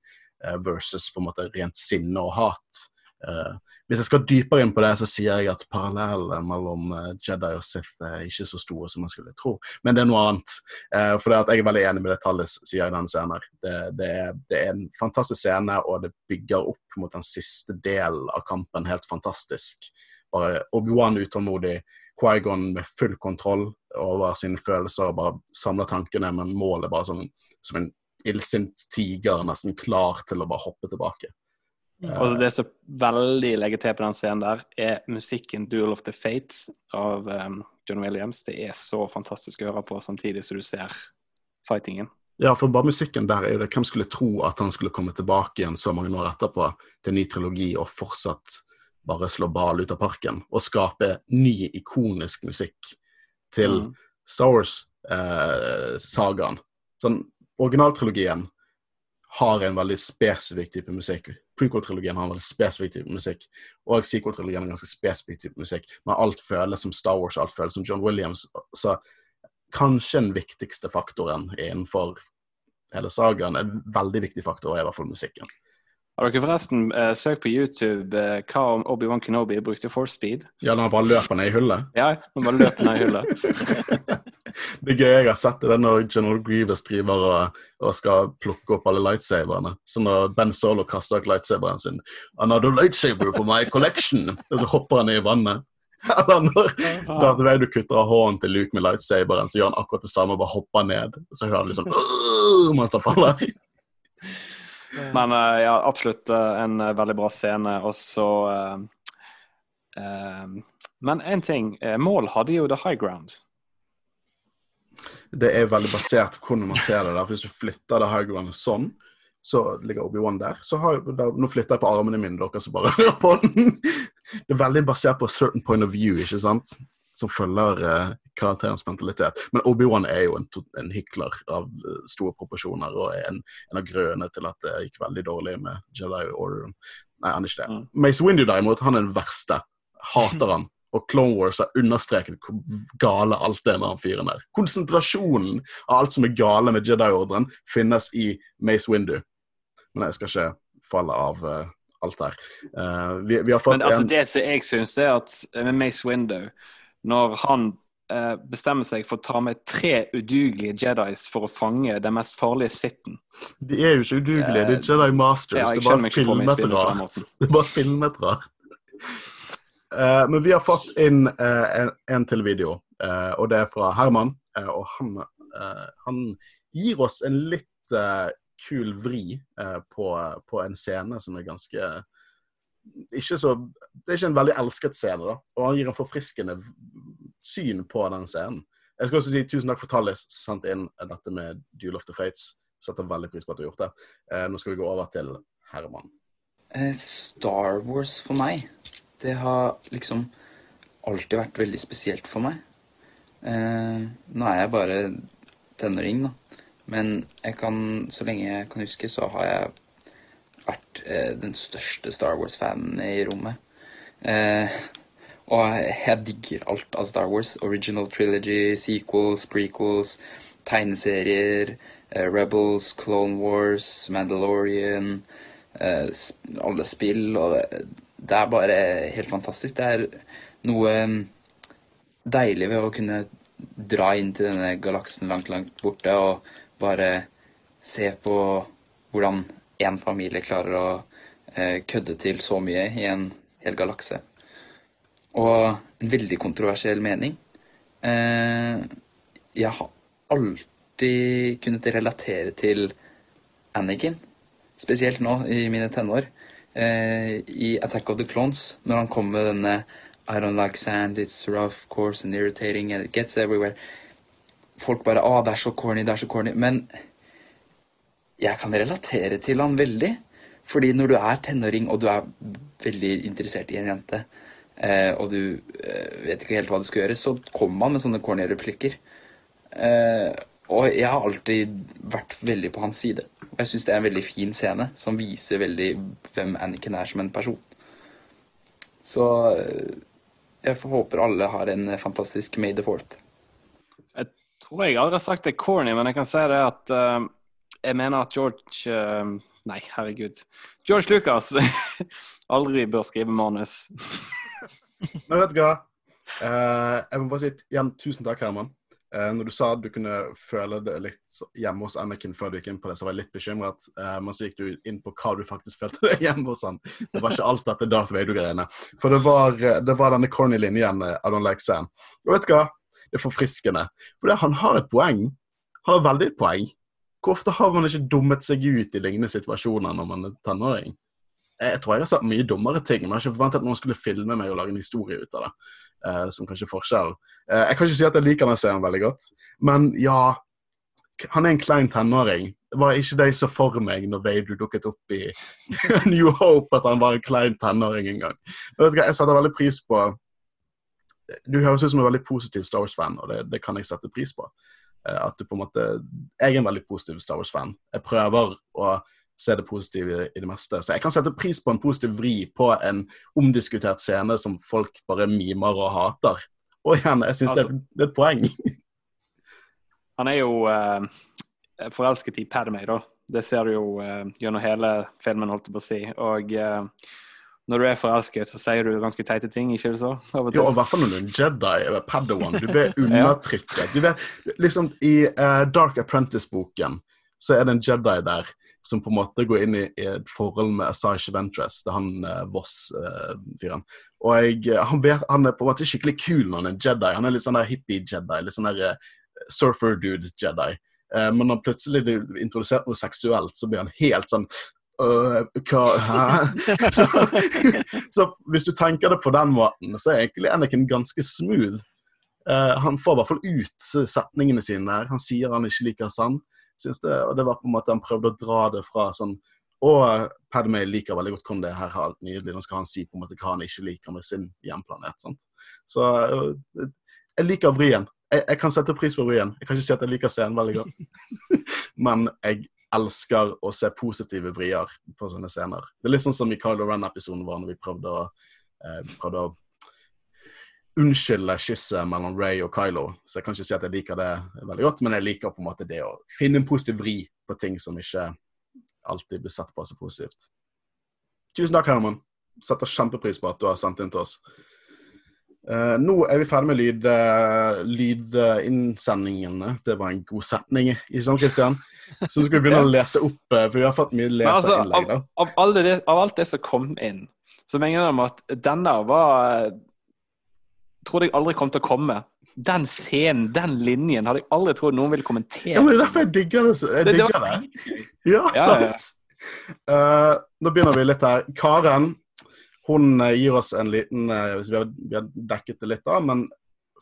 versus på en måte rent sinne og hat. Uh, hvis jeg skal dypere inn på det, så sier jeg at parallellene mellom uh, Jedi og Sith er ikke så store som man skulle tro. Men det er noe annet. Uh, for det at jeg er veldig enig med det Tallis sier i den scenen. Det, det, er, det, er, en fantastisk scene, og det bygger opp mot den siste delen av kampen helt fantastisk. Bare Obi-Wan utålmodig, Quaigon med full kontroll over sine følelser og bare samler tankene, men målet bare som, som en illsint tiger, nesten klar til å bare hoppe tilbake. Og det som veldig legger til på den scenen der, er musikken 'Duel of the Fates' av um, John Williams. Det er så fantastisk å høre på samtidig som du ser fightingen. Ja, for bare musikken der er jo det Hvem skulle tro at han skulle komme tilbake igjen så mange år etterpå til ny trilogi og fortsatt bare slå ball ut av parken og skape ny, ikonisk musikk til mm. Star Wars-sagaen. Eh, sånn, originaltrilogien har en veldig spesifikk type musikk. Prequel-trilogien har en veldig spesifikk type musikk, og sequel-trilogien har en ganske spesifikk type musikk. Men alt føles som Star Wars, alt føles som John Williams. Så kanskje den viktigste faktoren innenfor hele sagaen, en veldig viktig faktor, er i hvert fall musikken. Har dere forresten uh, søkt på YouTube uh, hva om Obi-Wan Kenobi brukte force speed? Ja, når han bare løper ned i hullet? Ja, når han bare løper ned i hullet. [laughs] det gøy jeg har sett, det er når General Grievous driver og, og, skal plukke opp alle lightsaberne. Så når Ben Solo kaster vekk lightsaberen sin 'Another lightsaber for my collection', og så hopper han ned i vannet. Eller når Darth Vader kutter av hånden til Luke med lightsaberen, så gjør han akkurat det samme, bare hopper ned. Så hører han liksom mens han faller. Men uh, ja, absolutt uh, en uh, veldig bra scene. Og så Men én ting. Mål hadde jo the high ground. Det er veldig basert på hvordan man ser det. der. Hvis du flytter det high sånn, så ligger Obi-Wan der. Så har, da, Nå flytter jeg på armene mine, dere som bare [laughs] hører på den. Det er veldig basert på a certain point of view, ikke sant? som følger eh, karakterens mentalitet. Men Obi-Wan er jo en, en, hykler av uh, store proporsjoner og er en, en, av grønne til at det gikk veldig dårlig med Jedi Order. Nei, han er ikke det. Mm. Mace Windu derimot, han er den verste. Hater han. Og Clone Wars har understreket hvor gale alt er med han fyren der. Konsentrasjonen av alt som er gale med Jedi-ordren, finnes i Mace Windu. Men jeg skal ikke falle av uh, alt her. Uh, vi, vi, har fått Men altså, en... Det som jeg syns, er at med Mace Windu når han uh, bestemmer seg for å ta med tre udugelige Jedis for å fange den mest farlige sitten. De er jo ikke udugelige, de er Jedi Masters. Ja, det, er bare filmet rart. det er bare filmet rart. Uh, men vi har fått inn uh, en, en, til video, uh, og det er fra Herman. og han, han, gir oss en litt kul vri på, på, en scene som er ganske ikke så, Det er ikke en veldig elsket scene, da. Og han gir en forfriskende syn på den scenen. Jeg skal også si tusen takk for Tallis som sendte inn dette med Duel of the Fates. Setter veldig pris på at du har gjort det. Nå skal vi gå over til Herman. Star Wars for meg, det har liksom alltid vært veldig spesielt for meg. Eh, nå er jeg bare tenåring, da. Men jeg kan, så lenge jeg kan huske, så har jeg vært eh, den største Star Wars-fanen i rommet. Eh, og jeg digger alt av Star Wars. Original trilogy, sequels, prequels, tegneserier, eh, Rebels, Clone Wars, Mandalorian, eh, alle spill. Og det, det er bare helt fantastisk. Det er noe mm, deilig ved å kunne dra inn til denne galaksen langt, langt borte og bare se på hvordan én familie klarer å eh, kødde til så mye i en hel galakse. Og en veldig kontroversiell mening. Eh, jeg har alltid kunnet relatere til Anniken, spesielt nå i mine tenår. Eh, i Attack of the Clones, når han kom med denne I don't like sand, it's rough, coarse and irritating, and it gets everywhere. Folk bare Å, det er så corny, det er så corny. Men jeg kan relatere til han veldig. Fordi når du er tenåring, og du er veldig interessert i en jente, eh, og du eh, vet ikke helt hva du skal gjøre, så kommer man med sånne corny replikker. Eh, og jeg har alltid vært veldig på hans side. Og jeg syns det er en veldig fin scene som viser veldig hvem Anniken er som en person. Så eh, jeg håper alle har en fantastisk May the Fourth. tror jeg aldri har sagt det corny, men jeg kan si det at uh, jeg mener at George uh, Nei, herregud. George Lucas [laughs] aldri bør skrive manus. [laughs] Men vet du hva? Uh, jeg må bare si igjen tusen takk, Herman. Eh, når du sa at du kunne føle det litt hjemme hos Anakin før du gikk inn på det, så var jeg litt bekymret. Uh, men så gikk du inn på hva du faktisk følte deg hjemme hos han. Det var ikke alt dette Darth Vader-greiene. For det var, eh, det var denne corny linjen I don't like Sam. Og vet du hva? Det er forfriskende. For han har et poeng. Han har veldig et poeng. Hvor ofte har man ikke dummet seg ut i lignende situasjoner når man er tenåring? Jeg tror jeg har sagt mye dummere ting, men jeg har ikke forventet at noen skulle filme meg og lage en historie ut av det. Uh, som kanskje er forskjellen. Uh, jeg kan ikke si at jeg liker den serien veldig godt, men ja Han er en klein tenåring. Var ikke det jeg så for meg når Vader dukket opp i [laughs] New Hope, at han var en klein tenåring en gang. Men vet du hva, Jeg setter veldig pris på Du høres ut som en veldig positiv Star Wars-fan, og det, det kan jeg sette pris på. Uh, At du på en måte Jeg er en veldig positiv Star Wars-fan. Jeg prøver å se det positive i det meste. Så jeg kan sette pris på en positiv vri på en omdiskutert scene som folk bare mimer og hater. Og igjen, jeg syns det, er- det er et poeng. [laughs] Han er jo eh, forelsket i Padmay, da. Det ser du jo eh, gjennom hele filmen, holdt jeg på å si. Og eh, når du er forelsket, så sier du ganske teite ting, ikke det så? Av og Jo, til. i hvert fall når du er en Jedi eller Padawan. Du blir [laughs] undertrykket. Du vet, liksom I uh, Dark Apprentice-boken så er det en Jedi der som på en måte går inn i, i et forhold med Asajj Ventress, det er han eh, Voss-fyren. og jeg, eh, han, vet, han er på en måte skikkelig kul når han er en Jedi. Han er litt sånn der hippie-Jedi, litt sånn der eh, surfer-dude-Jedi. Eh, men når plutselig det er introdusert noe seksuelt, så blir han helt sånn «Øh, hva, hæ? [laughs] så, så hvis du tenker det på den måten, så er egentlig Anakin ganske smooth. Uh, han får i hvert fall ut setningene sine. Han sier han ikke liker sand. Syns det, og det var på en måte Han prøvde å dra det fra sånn Og Padmay liker veldig godt hvordan det her har nydelig. Nå skal han si på en måte hva han ikke liker med sin hjemplanet. sant? Så eh, jeg liker vrien. Jeg, jeg kan sette pris på vrien. Jeg kan ikke si at jeg liker scenen veldig godt. [laughs] Men jeg elsker å se positive vrier på sånne scener. Det er litt sånn som i Kylo Ren-episoden vår, når vi prøvde å, eh, prøvde å unnskylde kysset mellom Ray og Kylo. Så jeg kan ikke si at jeg liker det veldig godt, men jeg liker på en måte det å finne en positiv vri på ting som ikke alltid blir sett på så positivt. Tusen takk, Herman. Setter kjempepris på at du har sendt inn til oss. Uh, nå er vi ferdig med lyd, uh, lydinnsendingene. Det var en god setning, ikke sant, Kristian? Så nå skal vi begynne å [laughs] lese opp, eh, for vi har fått mye leserinnlegg. altså, leserinnlegg. av, da. av, det, av alt det som kom inn, så mener jeg om at denne var Trodde jeg aldri kom til å komme. Den scenen, den linjen, hadde jeg aldri trodd noen ville kommentere. Ja, men Det er derfor jeg digger det. så- Jeg Det- det digger var det. Ja, Ja, ja, ja. sant. Eh, nå begynner vi litt her. Karen hun eh, gir oss en liten uh, Vi har, vi har dekket det litt, da, men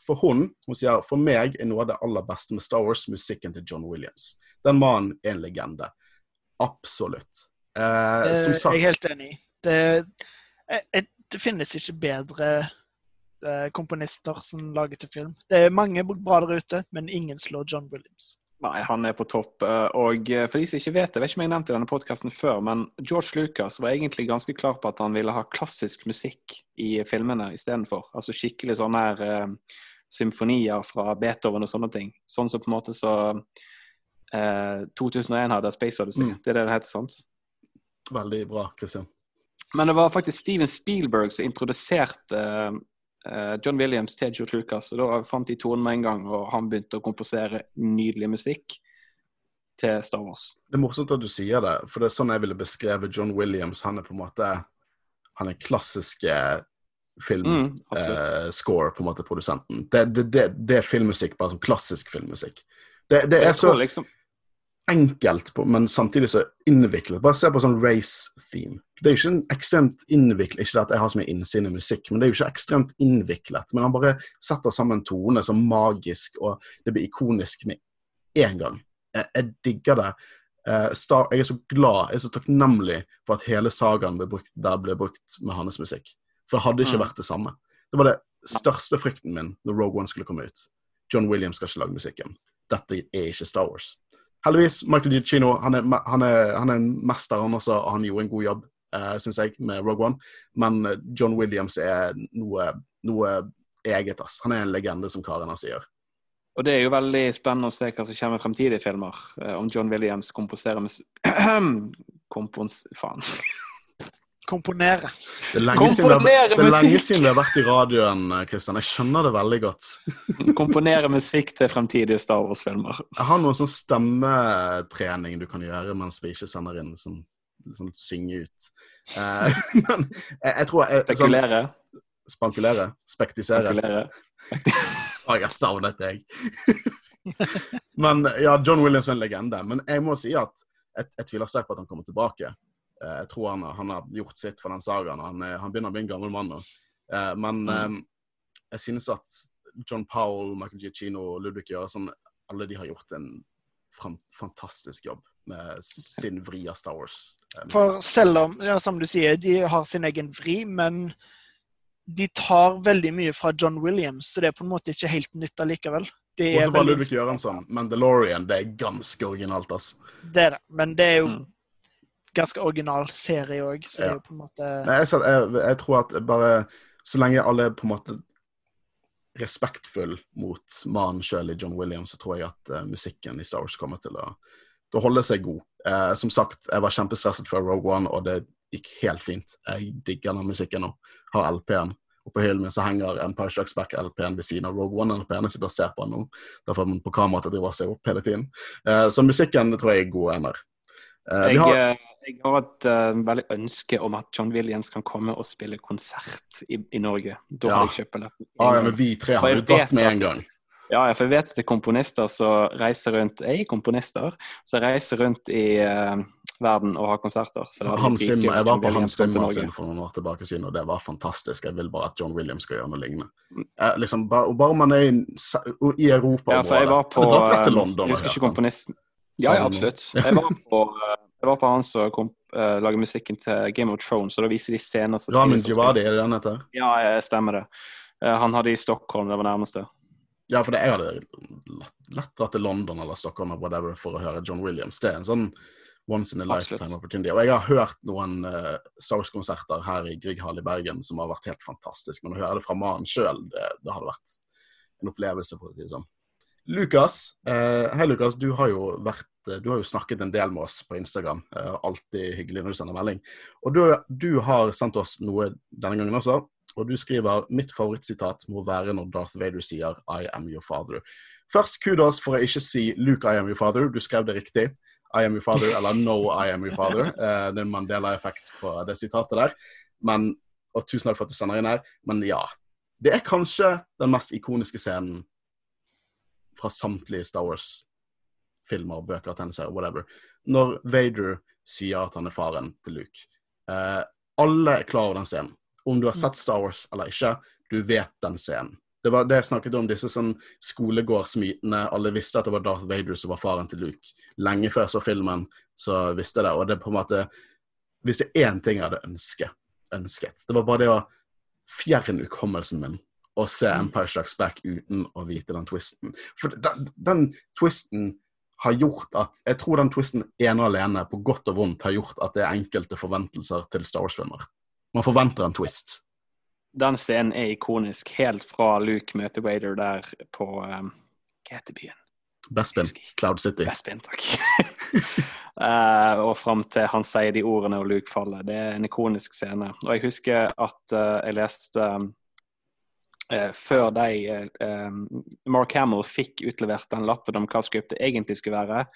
for hun hun sier for meg er noe av det aller beste med Star Wars musikken til John Williams. Den mannen er en legende. Absolutt. Eh, som sagt Jeg er helt enig. Det, jeg, jeg, det finnes ikke bedre komponister som lager til film. Det er mange bra der ute, men ingen slår John Williams. Nei, han er på topp. eh, Og eh, for de som ikke vet det, jeg vet ikke om jeg har nevnt i denne podkasten før, men George Lucas var egentlig ganske klar på at han ville ha klassisk musikk i filmene istedenfor. Altså skikkelig sånne her uh, symfonier fra Beethoven og sånne ting. Sånn som på en måte så uh, 2001 hadde Space Odyssey. Mm. Det er det det heter, sant? Veldig bra, Christian. Men det var faktisk Steven Spielberg som introduserte eh, eh, John Williams til Joe Lucas. Og da fant de tonen med en gang, og han begynte å komposere nydelig musikk til Star Wars. Det er morsomt at du sier det, for det er sånn jeg ville beskrevet John Williams. Han er på en måte Han er klassiske filmscore, Mm, eh, på en måte, produsenten. Det, det, det, det er filmmusikk, bare som klassisk filmmusikk. Det, det er så liksom enkelt, på, men samtidig så innviklet. Bare se på sånn race theme. Det er jo ikke en ekstremt innviklet Ikke at jeg har så mye innsyn i musikk, men det er jo ikke ekstremt innviklet. Men han bare setter sammen tone som magisk, og det blir ikonisk med én gang. Jeg, jeg digger det. Eh, jeg er så glad, jeg er så takknemlig for at hele sagaen ble brukt, der ble brukt med hans musikk. For det hadde ikke Mm. vært det samme. Det var det største frykten min når Rogue One skulle komme ut. John Williams skal ikke lage musikken. Dette er ikke Star Wars. Heldigvis, Michael Giacchino han er, han er, han er en mester, han også, og han gjorde en god jobb, uh, syns jeg, med Rogue One. Men eh, John Williams er noe, noe eget, ass. Han er en legende, som Karen her sier. Og det er jo veldig spennende å se hva som kommer i fremtidige filmer. eh, om John Williams komposerer med [clears throat] Kompons... Faen. Komponere. Det er lenge siden vi har, det er lenge siden vi har vært i radioen, Kristian. Christian. Jeg skjønner det veldig godt. [laughs] Komponere musikk til fremtidige Star Wars-filmer. Jeg har noen sånn stemmetrening du kan gjøre mens vi ikke sender inn, som sånn synge ut. Eh, [laughs] men jeg, jeg tror jeg, sånn, Spekulere. Spankulere? Spektisere? Spankulere. Å, jeg har savnet deg. [laughs] Men ja, John Williams er en legende. Men jeg må si at jeg, jeg tviler sterkt på at han kommer tilbake. Eh, Jeg tror han, har- han har gjort sitt for den sagaen. Han, han begynner å bli en gammel mann nå. Eh, Men Mm. eh, jeg synes at John Powell, Michael Giacchino og Ludvig Gjørason, alle de har gjort en fram- fantastisk jobb med sin vri av Star Wars. Eh, For selv om, ja, som du sier, de har sin egen vri, men de tar veldig mye fra John Williams, så det er på en måte ikke helt nytt allikevel. Det Og er, så var Ludvig Göransson. Mandalorian, det er ganske originalt, ass. det er det, men det er jo Mm. Ganske original serie òg, så det er jo på en måte Nei, jeg, jeg, jeg tror at bare Så lenge alle er på en måte respektfull mot mannen sjøl i John Williams, så tror jeg at uh, musikken i Star Wars kommer til å, til å holde seg god. Uh, som sagt, jeg var kjempestresset før Rogue One, og det gikk helt fint. Jeg digger den musikken nå. Har LP-en. Og på hyllen min så henger Empire Strikes Back-LP-en ved siden av Rogue One-LP-en. Jeg sitter og ser på den nå. Derfor får man på kameraet til å drive og se opp hele tiden. Uh, så musikken tror jeg er god ender. Eh, vi Jeg, har, jeg har et uh, veldig ønske om at John Williams kan komme og spille konsert i, i Norge. Da Ja. har jeg kjøpt billetten. Ja, ja, men vi tre har jo dratt med en gang. Ja, for jeg vet at det er komponister som reiser rundt Jeg er komponister som reiser rundt i uh, verden og har konserter. Så det Hans Zimmer, jeg var på Hans Zimmer sin for noen år tilbake siden, og det var fantastisk. Jeg vil bare at John Williams skal gjøre noe lignende. Mm. Eh, liksom, bare, bare man er i, i Europa Ja, for jeg var på. Jeg husker ikke komponisten. Ja, ja, absolutt. Jeg var på, [laughs] eh, jeg var på han som kom, uh, lager musikken til Game of Thrones, og da viser de scener som Ramin Djawadi, er det den heter? Ja, jeg stemmer det. Uh, han hadde i Stockholm, det var nærmeste. Ja, for det, jeg hadde lett, dratt til London eller Stockholm eller whatever for å høre John Williams. Det er en sånn once in a Absolutt. lifetime opportunity. Og jeg har hørt noen uh, Star Wars-konserter her i Grieghall i Bergen som har vært helt fantastisk. Men å høre det fra mannen sjøl, det, det hadde vært en opplevelse, for å si det sånn. Lukas, uh, hei Lukas. Du har jo vært eh, du har jo snakket en del med oss på Instagram. Eh, alltid hyggelig når du sender melding. Og du, du har sendt oss noe denne gangen også. Og du skriver mitt favorittsitat må være når Darth Vader sier 'I am your father'. Først kudos for å ikke si 'Luke, I am your father'. Du skrev det riktig. I am your father, eller 'No, I am your father'. [laughs] Eh, det er en Mandela-effekt på det sitatet der. Men, og tusen takk for at du sender inn her. Men ja. Det er kanskje den mest ikoniske scenen fra samtlige Star Wars-filmer, bøker, tegneserier, whatever. Når Vader sier at han er faren til Luke. Eh, alle er klar over den scenen. Om du har sett Star Wars eller ikke, du vet den scenen. Det var det jeg snakket om, disse sånn skolegårdsmytene. Alle visste at det var Darth Vader som var faren til Luke. Lenge før jeg så filmen, så visste jeg det. Og det er på en måte Hvis det er én ting jeg hadde ønsket, ønsket Det var bare det å fjerne hukommelsen min og se Empire Strikes Back uten å vite den twisten. For den, den twisten har gjort at Jeg tror den twisten ene og alene, på godt og vondt, har gjort at det er enkelte forventelser til Star Wars-filmer. Man forventer en twist. Den scenen er ikonisk helt fra Luke møter Wader der på um, Hva heter byen? Bespin, Cloud City. Bespin, takk. uh, [laughs] og fram til han sier de ordene og Luke faller. Det er en ikonisk scene. Og jeg husker at uh, jeg leste eh, før de eh, Mark Hamill fikk utlevert den lappen om hva scriptet egentlig skulle være,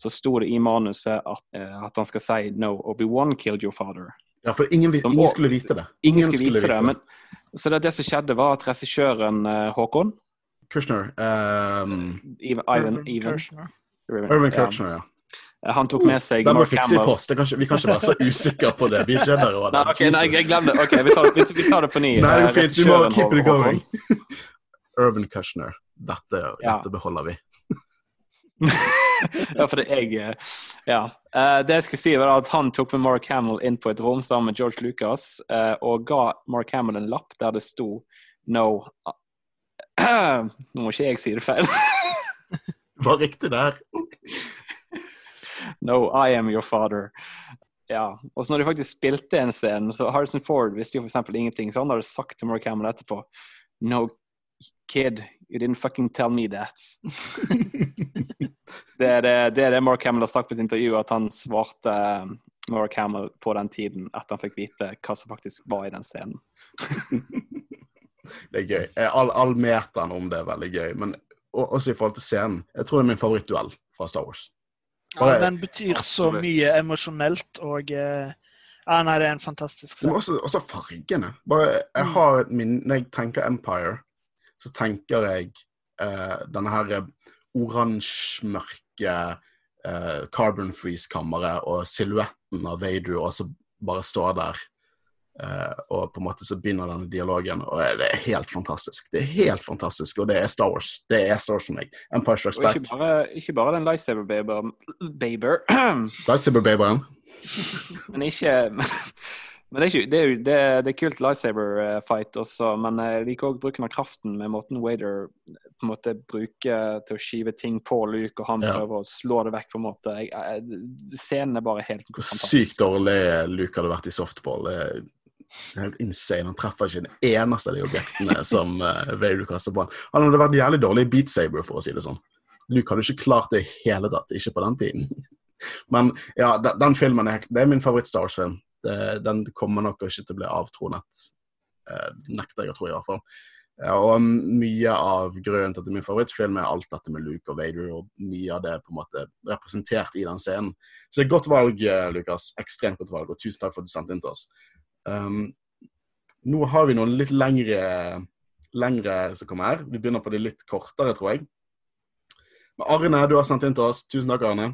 så sto det i manuset at, eh, at han skal si 'No, Obi-Wan killed your father'. Ja, for ingen, ingen skulle vite det. Ingen skulle vite det. Men, så det, det som skjedde, var at regissøren eh, Håkon Kushner um, Ivan, Ivan, Irvin Ivan, Kershner. Irvin, Irvin ja. Eh, Han tok med seg Den må fikse i post. Det kan ikke, vi kan ikke være så usikre på det. Vi er Jedi-rådet. [laughs] Nei, ok, nei, jeg glemte det. Ok, vi tar, vi, vi tar det på ny. [laughs] Nei, det er fint. Vi må keep it going. [laughs] Irvin Kushner. Dette, Ja. dette beholder vi. ja, for det jeg eh, Ja. Eh, det jeg skulle si, var at han tok med Mark Hamill inn på et rom sammen med George Lucas eh, og ga Mark Hamill en lapp der det sto No [clears throat] Nå må ikke jeg si det feil. Var riktig der. No, I am your father. Ja, og så når de faktisk spilte en scene, så Harrison Ford visste jo eksempel ingenting, så han hadde sagt til Mark Hamill etterpå No, kid, you didn't fucking tell me that. [laughs] det, er det, det er det Mark Hamill har sagt på et intervju, at han svarte eh, Mark Hamill på den tiden etter han fikk vite hva som faktisk var i den scenen. [laughs] Det er gøy. All, all metaen om det er veldig gøy. Men også i forhold til scenen. Jeg tror det er min favorittduell fra Star Wars. Ja, den betyr så mye emosjonelt, og eh, Ja, nei, det er en fantastisk scene. også, også fargene. Bare, jeg Mm. har min, Når jeg tenker Empire, så tenker jeg eh, denne her oransje-mørke eh, carbon freeze-kammeret og silhuetten av Vader og så bare står der. Eh, og på en måte så begynner denne dialogen, og det er helt fantastisk. Det er helt fantastisk, og det er Star Wars. Det er Star Wars for meg. Empire Strikes Back. ikke bare, ikke bare den lightsaber-baber, baber, [clears throat] Lightsaber-baberen. men ikke Men det er, ikke, det er, jo- det er, det er kult lightsaber-fight også, men jeg liker òg bruken av kraften med måten Wader på en måte bruker til å skive ting på Luke, og han Ja. prøver å slå det vekk, på en måte. Jeg, jeg, scenen er bare helt fantastisk. sykt dårlig Luke hadde vært i softball. Det er det er helt insane. Han treffer ikke en eneste av de objektene som uh, Vader kaster på han. Han hadde vært jævlig dårlig i Beat Saber, for å si det sånn. Luke hadde ikke klart det i hele tatt, ikke på den tiden. [laughs] Men ja, den, den filmen er, det er min favoritt-Star Wars-film. Den kommer nok ikke til å bli avtronet. Uh, nekter jeg å tro, i hvert fall. Ja, og mye av grunnen til at det er min favorittfilm, er alt dette med Luke og Vader, og mye av det på en måte representert i den scenen. Så det er et godt valg, eh, Lukas. Ekstremt godt valg, og tusen takk for at du sendte inn til oss. Um, nå har vi noen litt lengre, lengre som kommer her. Vi begynner på de litt kortere, tror jeg. Men Arne, du har sendt inn til oss. Tusen takk, Arne.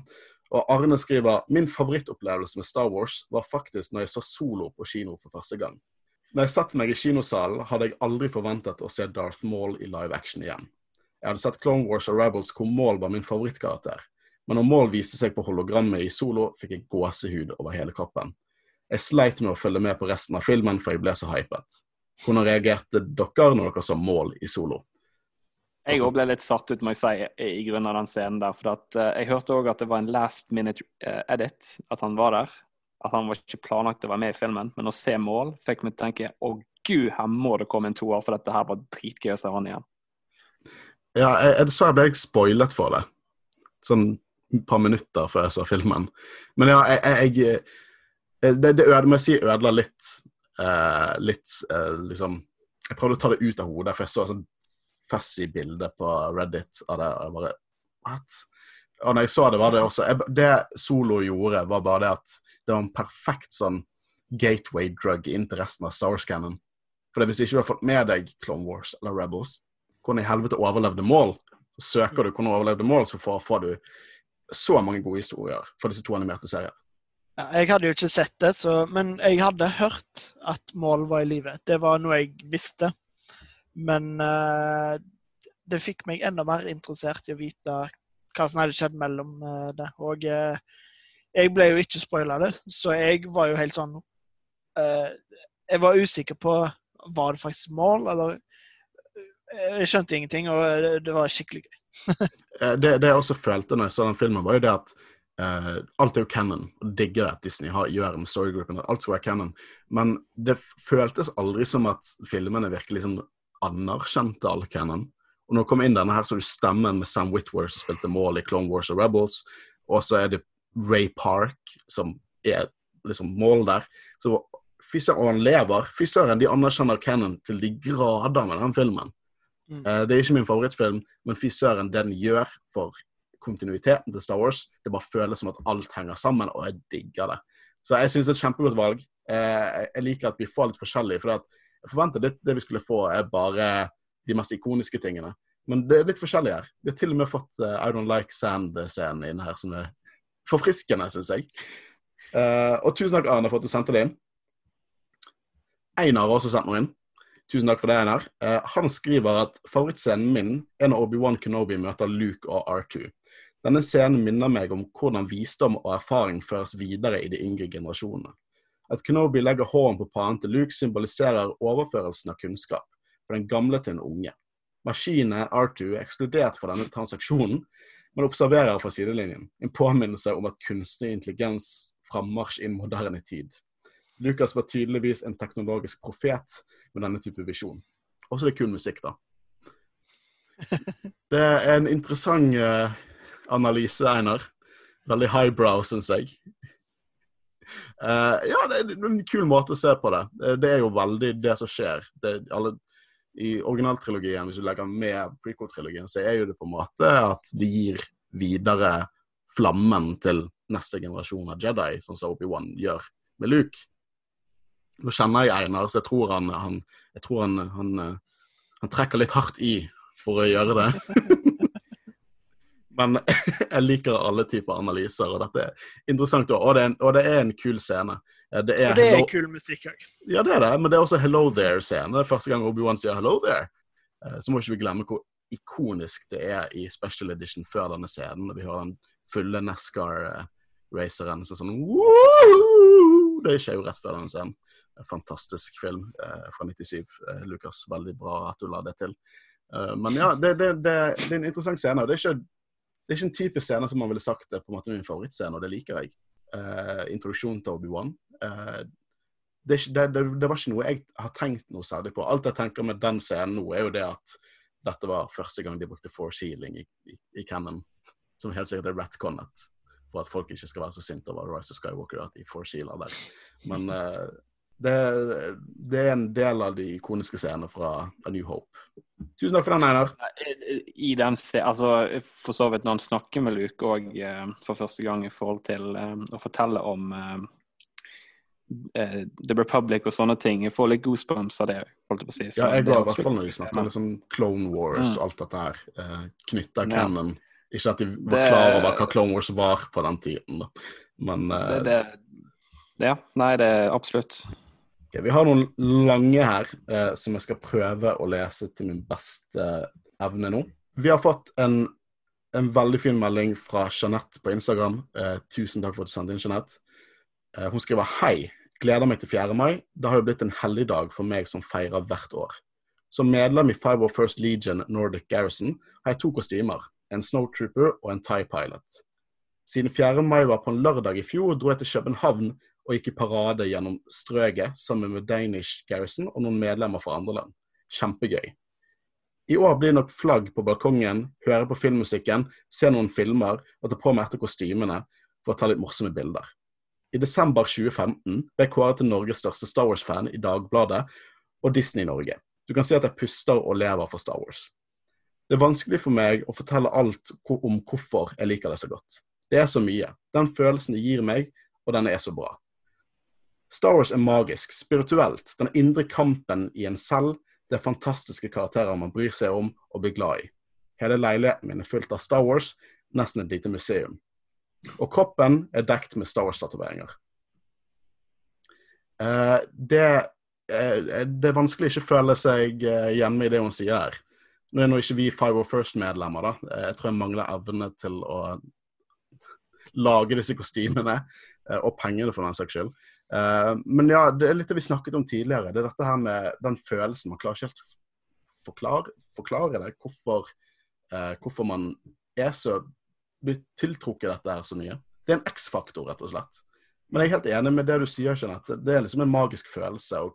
Og Arne skriver min favorittopplevelse med Star Wars var faktisk når jeg så Solo på kino for første gang. Når jeg satte meg i kinosalen, hadde jeg aldri forventet å se Darth Maul i live action igjen. Jeg hadde sett Clone Wars og Rebels hvor Maul var min favorittkarakter. Men når Maul viste seg på hologrammet i Solo, fikk jeg gåsehud over hele kroppen. Jeg sleit med å følge med på resten av filmen, for jeg ble så hypet. Hvordan reagerte dere når dere så mål i Solo? Jeg òg ble litt satt ut, må jeg si, i grunn av den scenen der. For at, uh, jeg hørte òg at det var en last minute uh, edit, at han var der. At han var ikke planlagt å være med i filmen. Men å se mål fikk meg til å tenke å gud, her må det komme en toer, for dette her var dritgøy å se han igjen. Ja, jeg, dessverre ble jeg spoilet for det. Sånn et par minutter før jeg så filmen. Men ja, jeg, jeg det, det øde, må jeg si ødela litt eh, Litt eh, liksom Jeg prøvde å ta det ut av hodet, for jeg så et sånn fussy bilde på Reddit av det. Og jeg bare What? Og når jeg så det, var det også jeg, Det Solo gjorde, var bare det at det var en perfekt sånn gateway drug inn til resten av Star Wars-canon. For hvis du ikke har fått med deg Clone Wars eller Rebels, hvordan i helvete overlevde mål, så søker du hvordan overlevde mål, så får, får du så mange gode historier for disse to animerte seriene. Ja, jeg hadde jo ikke sett det, så, men jeg hadde hørt at Mål var i live. Det var noe jeg visste. Men uh, det fikk meg enda mer interessert i å vite hva som hadde skjedd mellom uh, det. Og uh, jeg ble jo ikke spoila det, så jeg var jo helt sånn Jeg var usikker på var det faktisk mål, eller Jeg skjønte ingenting, og det, det var skikkelig gøy. [laughs] Det, det jeg også følte når jeg så den filmen, var jo det at eh, alt er jo canon. Og digger at Disney har, gjør med storygroupen. Alt skal være canon. Men det føltes aldri som at filmene virkelig liksom anerkjente all canon. Og når det kom inn denne her, så er det stemmen med Sam Whitworth som spilte mål i Clone Wars og Rebels, og så er det Ray Park som er liksom mål der. Så fy søren, han lever. Fy søren, de anerkjenner canon til de grader med den filmen. Mm. Uh, det er ikke min favorittfilm, men fy søren, den gjør for kontinuiteten til Star Wars, det bare føles som at alt henger sammen, og jeg digger det. Så jeg syns det er et kjempegodt valg. Eh, jeg liker at vi får litt forskjellig, for jeg forventer det, det vi skulle få, er bare de mest ikoniske tingene. Men det er litt forskjellig her. Vi har til og med fått eh, I Don't Like Sand-scenen inn her, som er [laughs] forfriskende, syns jeg. Eh, og tusen takk, Arne, for at du sendte det inn. Einar har også sendt noe inn. Tusen takk for det, Einar. Han skriver at favorittscenen min er når Obi-Wan Kenobi møter Luke og R2. Denne scenen minner meg om hvordan visdom og erfaring føres videre i de yngre generasjonene. At Kenobi legger hånden på panen til Luke, symboliserer overførelsen av kunnskap fra den gamle til den unge. Maskinen R2 er ekskludert fra denne transaksjonen, men observerer fra sidelinjen. En påminnelse om at kunstig intelligens frammarsj i moderne tid. Lucas var tydeligvis en teknologisk profet med denne type visjon. Også det er kul musikk, da. [laughs] Det er en interessant eh, analyse, Einar. Veldig highbrow, syns jeg. Uh, ja, det er en kul måte å se på det. Det, det er jo veldig det som skjer. Det, alle, I originaltrilogien, hvis du legger med prequel-trilogien, så er jo det på en måte at de gir videre flammen til neste generasjon av Jedi, sånn som Obi-Wan gjør med Luke. Nå kjenner jeg Einar, så jeg tror han, han, jeg tror han, han, eh, han trekker litt hardt i for å gjøre det. [laughs] Men [laughs] jeg liker alle typer analyser, og dette er interessant. Og det er en, og det er en kul scene. Eh, Det er, Og det er hello, kul musikk òg. ja, det er det, men det er også Hello There-scene. Det er første gang Obi-Wan sier Hello There. Eh, Så må ikke vi glemme hvor ikonisk det er i special edition før denne scenen. Når vi har den fulle NASCAR-raceren som sånn «Woo!» Det skjer jo rett før denne scenen. En fantastisk film eh, fra 97. Eh, Lukas, veldig bra at du la det til. Eh, men ja, det, det, det, det er en interessant scene. og Det er ikke, det er ikke en typisk scene som man ville sagt er på en måte min favorittscene, og det liker jeg. Uh, introduksjonen til Obi-Wan. Uh, det, det, det, det var ikke noe jeg har tenkt noe særlig på. Alt jeg tenker med den scenen nå, er jo det at dette var første gang de brukte force healing i, i, i canon. Som helt sikkert er retconnet. For at folk ikke skal være så sinte over Rise of Skywalker at de force healer der. Men eh, det, det er en del av de ikoniske scenene fra A New Hope. Tusen takk for den, Einar. I den se altså, For så vidt når han snakker med Luke òg for første gang i forhold til eh, å fortelle om eh, eh, The Republic og sånne ting. Jeg får litt goosebumps av det. holdt jeg på å si. Så Ja, jeg er går i hvert fall når vi snakker liksom Clone Wars og Mm. alt dette her. Eh, knytta Ja. canon. Ikke at de var Det- klar over hva Clone Wars var på den tiden, da. Men eh, det, det, det, ja. Nei, det er absolutt. Ok, vi har noen lange her eh, som jeg skal prøve å lese til min beste evne nå. Vi har fått en, en veldig fin melding fra Jeanette på Instagram. Eh, tusen takk for at du sendte inn, Jeanette. Eh, hun skriver hei. Gleder meg til 4. mai. Det har jo blitt en helligdag for meg som feirer hvert år. Som medlem i 501st Legion Nordic Garrison har jeg to kostymer. En Snowtrooper og en Tie Pilot. Siden 4. mai var på en lørdag i fjor, dro jeg til København og gikk i parade gjennom strøket sammen med Danish Garrison og noen medlemmer fra andre land. Kjempegøy. I år blir det nok flagg på balkongen, høre på filmmusikken, se noen filmer og ta på meg etter kostymene for å ta litt morsomme bilder. I desember 2015 ble jeg kåret til Norges største Star Wars-fan i Dagbladet og Disney Norge. Du kan si at jeg puster og lever for Star Wars. Det er vanskelig for meg å fortelle alt om hvorfor jeg liker det så godt. Det er så mye. Den følelsen det gir meg, og den er så bra. Star Wars er magisk, spirituelt, den indre kampen i en selv, det er fantastiske karakterer man bryr seg om og blir glad i. Hele leiligheten min er fullt av Star Wars, nesten et lite museum. Og kroppen er dekt med Star Wars-tatoveringer. Uh, det, uh, det er vanskelig ikke å føle seg uh, hjemme i det hun sier her. Nå er nå ikke vi 501st-medlemmer, da. Jeg tror jeg mangler evne til å lage disse kostymene, og pengene for den saks skyld. Eh, Men ja, det er litt det vi snakket om tidligere. Det er dette her med den følelsen. Man klarer ikke helt forklare, forklare det. Hvorfor, eh, hvorfor man er så blir tiltrukket dette her så mye. Det er en X-faktor, rett og slett. Men jeg er helt enig med det du sier, Jeanette. Det er liksom en magisk følelse og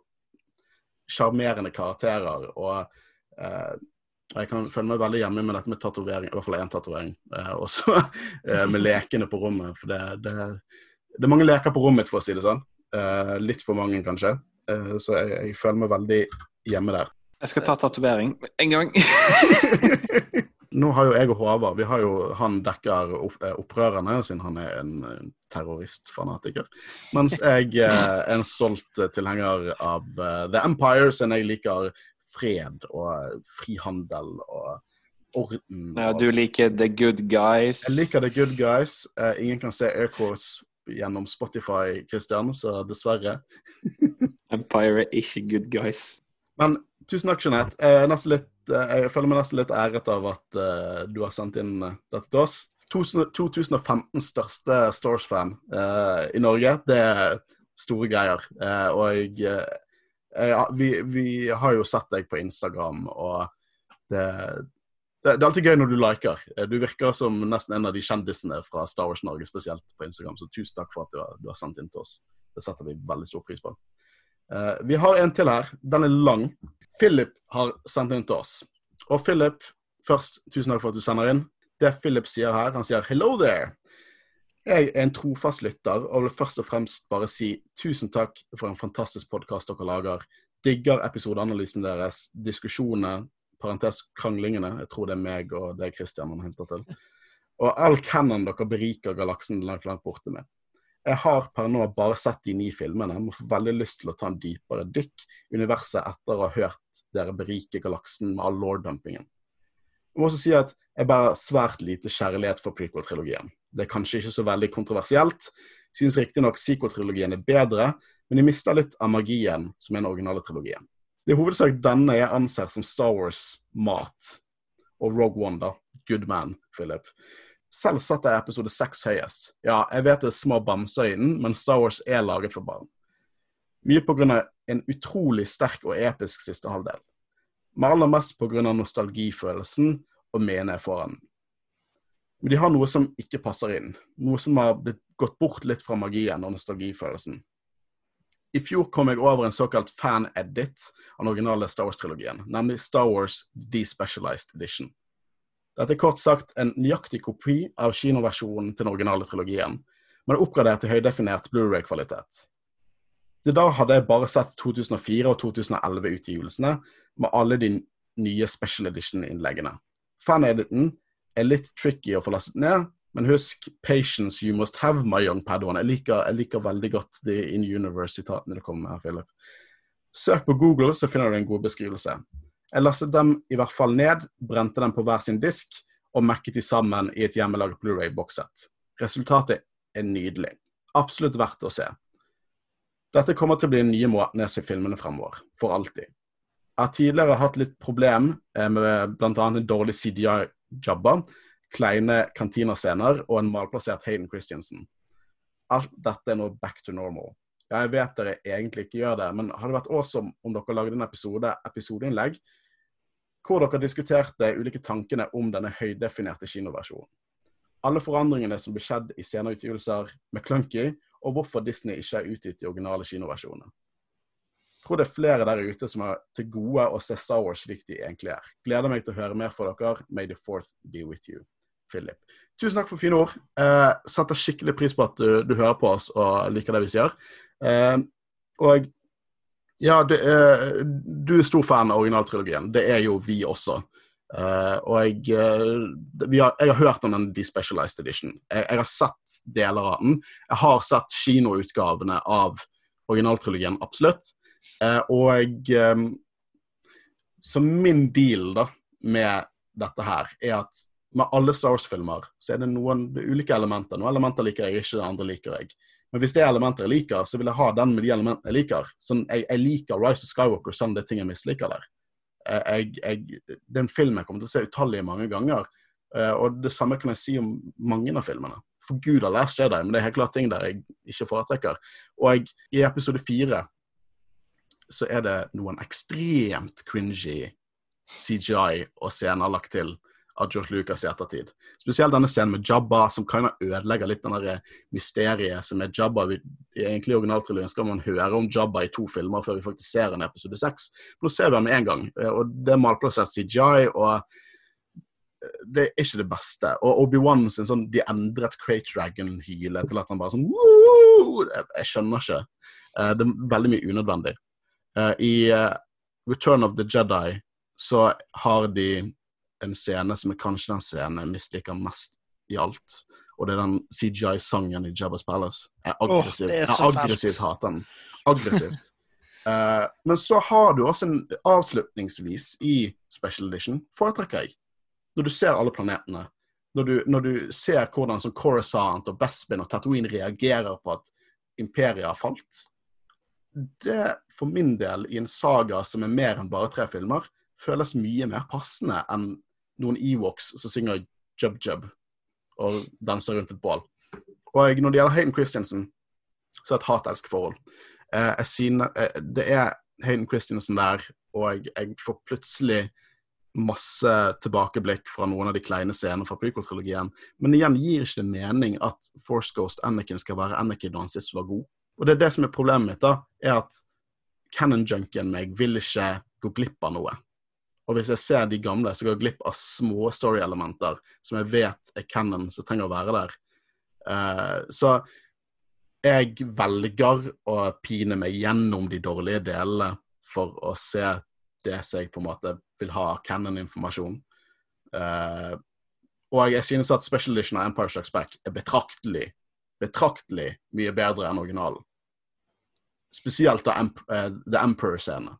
sjarmerende karakterer. Og eh, jeg kan føle meg veldig hjemme med dette med tatovering, i hvert fall én tatovering. Eh, også [laughs] eh, med lekene på rommet. For det, det, det er mange leker på rommet, for å si det sånn. Eh, litt for mange, kanskje. Eh, så jeg, jeg føler meg veldig hjemme der. Jeg skal ta tatovering en gang. [laughs] Nå har jo jeg og Håvard vi har jo, Han dekker eh, opprørerne, siden han er en terroristfanatiker. Mens jeg er en stolt tilhenger av The Empire, siden jeg liker fred og frihandel og orden. Ja, du liker The Good Guys. Jeg liker The Good Guys. Ingen kan se Aircourse gjennom Spotify, Christian, så dessverre. [laughs] Empire er ikke Good Guys. Men tusen takk, Jeanette. Jeg, er litt, eh, jeg føler meg nesten litt æret av at uh, du har sendt inn eh, dette til oss. 2000 2015 største Stores-fan uh, i Norge. Det er store greier. Uh, og eh, vi, vi har jo sett deg på Instagram, og det, det, er alltid gøy når du liker. Eh, Du virker som nesten en av de kjendisene fra Star Wars Norge, spesielt på Instagram. Så tusen takk for at du har, du har sendt inn til oss. Det setter vi veldig stor pris på. Uh, vi har en til her. Den er lang. Philip har sendt inn til oss. Og Philip, først, tusen takk for at du sender inn. Det Philip sier her, han sier 'hello there'. Jeg er en trofast lytter og vil først og fremst bare si tusen takk for en fantastisk podkast dere lager. Digger episodeanalysen deres, diskusjonene, parentes kranglingene. Jeg tror det er meg og det er Christian man henter til. Og all canon dere beriker galaksen langt, langt borte med. Jeg har per nå bare sett de ni filmene, men får veldig lyst til å ta en dypere dykk i universet etter å ha hørt dere berike galaksen med all lore-dumpingen. Jeg må også si at jeg bærer svært lite kjærlighet for prequel-trilogien. Det er kanskje ikke så veldig kontroversielt. Synes riktignok sequel-trilogien er bedre, men de mister litt av magien som er den originale trilogien. Det er hovedsak denne jeg anser som Star Wars-mat. Og Rogue One. Good man, Philip. Selv satte jeg episode seks høyest. Ja, jeg vet det er små bamseøyne, men Star Wars er laget for barn. Mye pga. en utrolig sterk og episk siste halvdel. Men aller mest pga. nostalgifølelsen og mener jeg får den. Men de har noe som ikke passer inn. Noe som har blitt gått bort litt fra magien og nostalgifølelsen. I fjor kom jeg over en såkalt fan-edit av den originale Star Wars-trilogien, nemlig Star Wars Despecialized Edition. Dette er kort sagt en nøyaktig kopi av kinoversjonen til den originale trilogien, men er oppgradert til høydefinert Blu-ray-kvalitet. Til da hadde jeg bare sett 2004 og 2011-utgivelsene med alle de nye special edition-innleggene. Fan-editen er litt tricky å få lastet ned, men husk 'patience you must have, my young padawan'. Jeg liker, jeg liker veldig godt de in universe-sitatene det kommer med her, Philip. Søk på Google, så finner du en god beskrivelse. Jeg lastet dem i hvert fall ned, brente dem på hver sin disk og mekket de sammen i et hjemmelaget Blu-ray-bokssett. Resultatet er nydelig. Absolutt verdt å se. Dette kommer til å bli den nye måten jeg ser filmene fremover. For alltid. Jeg har tidligere hatt litt problem eh, med bl.a. en dårlig CDI-jabba, kleine kantinascener og en malplassert Hayden Christiansen. Alt dette er nå back to normal. Ja, jeg vet dere egentlig ikke gjør det, men hadde det vært awesome om dere lagde en episode, episodeinnlegg hvor dere diskuterte ulike tankene om denne høydefinerte kinoversjonen. Alle forandringene som ble skjedd i sceneutgivelser med Clunky, og hvorfor Disney ikke er utgitt de originale kinoversjonene. Jeg tror det er flere der ute som er til gode å se Sour slik de egentlig er. Gleder meg til å høre mer fra dere. May the fourth be with you. Philip. Tusen takk for fine ord. Eh, setter skikkelig pris på at du, du hører på oss og liker det vi sier. Eh, og ja, er, du er stor fan av originaltrilogien. Det er jo vi også. Eh, og jeg, eh, har, jeg har hørt om den Despecialized Edition. Jeg, jeg har sett deler av den. Jeg har sett kinoutgavene av originaltrilogien, absolutt. Eh, og eh, Så min deal da med dette her er at med alle Star Wars-filmer så er det noen ulike elementer. Noen elementer liker jeg ikke, andre liker jeg. Men hvis det er elementer jeg liker, så vil jeg ha den med de elementene jeg liker. Sånn, jeg, jeg liker Rise of Skywalker sånn det er ting jeg misliker der. Eh, Jeg, jeg, det er en film jeg kommer til å se utallige mange ganger. eh, Og det samme kan jeg si om mange av filmene. For Gud har Last Jedi, men det er helt klart ting der jeg ikke foretrekker. Og jeg, i episode fire så er det noen ekstremt cringy CGI og scener lagt til av George Lucas i ettertid. Spesielt denne scenen med Jabba, som kan ødelegge litt den der mysteriet som er Jabba. Vi, I egentlig originaltrilogien skal man høre om Jabba i to filmer før vi faktisk ser en episode seks. Nå ser vi ham med en gang, eh, og det er malplassert CGI. og eh, det er ikke det beste. Og Obi-Wan sin sånn De endret Crate Dragon-hylet til at han bare sånn Woo! Jeg, skjønner ikke. Eh, det er veldig mye unødvendig. Eh, I eh, Return of the Jedi så har de en scene som er kanskje den scenen jeg misliker mest i alt. Og det er den CGI-sangen i Jabba's Palace. Jeg aggressivt, er jeg aggressivt hater den. Aggressivt. uh, [laughs] men så har du også en avslutningsvis i Special Edition, foretrekker jeg. når du ser alle planetene, når du, når du ser hvordan som Coruscant og Bespin og Tatooine reagerer på at imperiet har falt Det, for min del, i en saga som er mer enn bare tre filmer, føles mye mer passende enn noen Ewoks som synger Jub Jub og danser rundt et bål. Og når det gjelder Hayden Christensen, så er det et hat-elsk-forhold. Eh, jeg synes, eh, det er Hayden Christensen der, og jeg får plutselig masse tilbakeblikk fra noen av de kleine scenene fra prequel-trilogien. Men igjen gir ikke det mening at Force Ghost Anakin skal være Anakin da han sist var god. Og det er det som er problemet mitt, da, er at Cannon-junkien meg vil ikke gå glipp av noe. Og hvis jeg ser de gamle, så går jeg glipp av små story-elementer som jeg vet er canon som trenger å være der. Uh, så jeg velger å pine meg gjennom de dårlige delene for å se det som jeg på en måte vil ha canon-informasjon. Uh, og jeg synes at Special Edition av Empire Strikes Back er betraktelig, betraktelig mye bedre enn originalen. Spesielt da Emp uh, The Emperor-scene.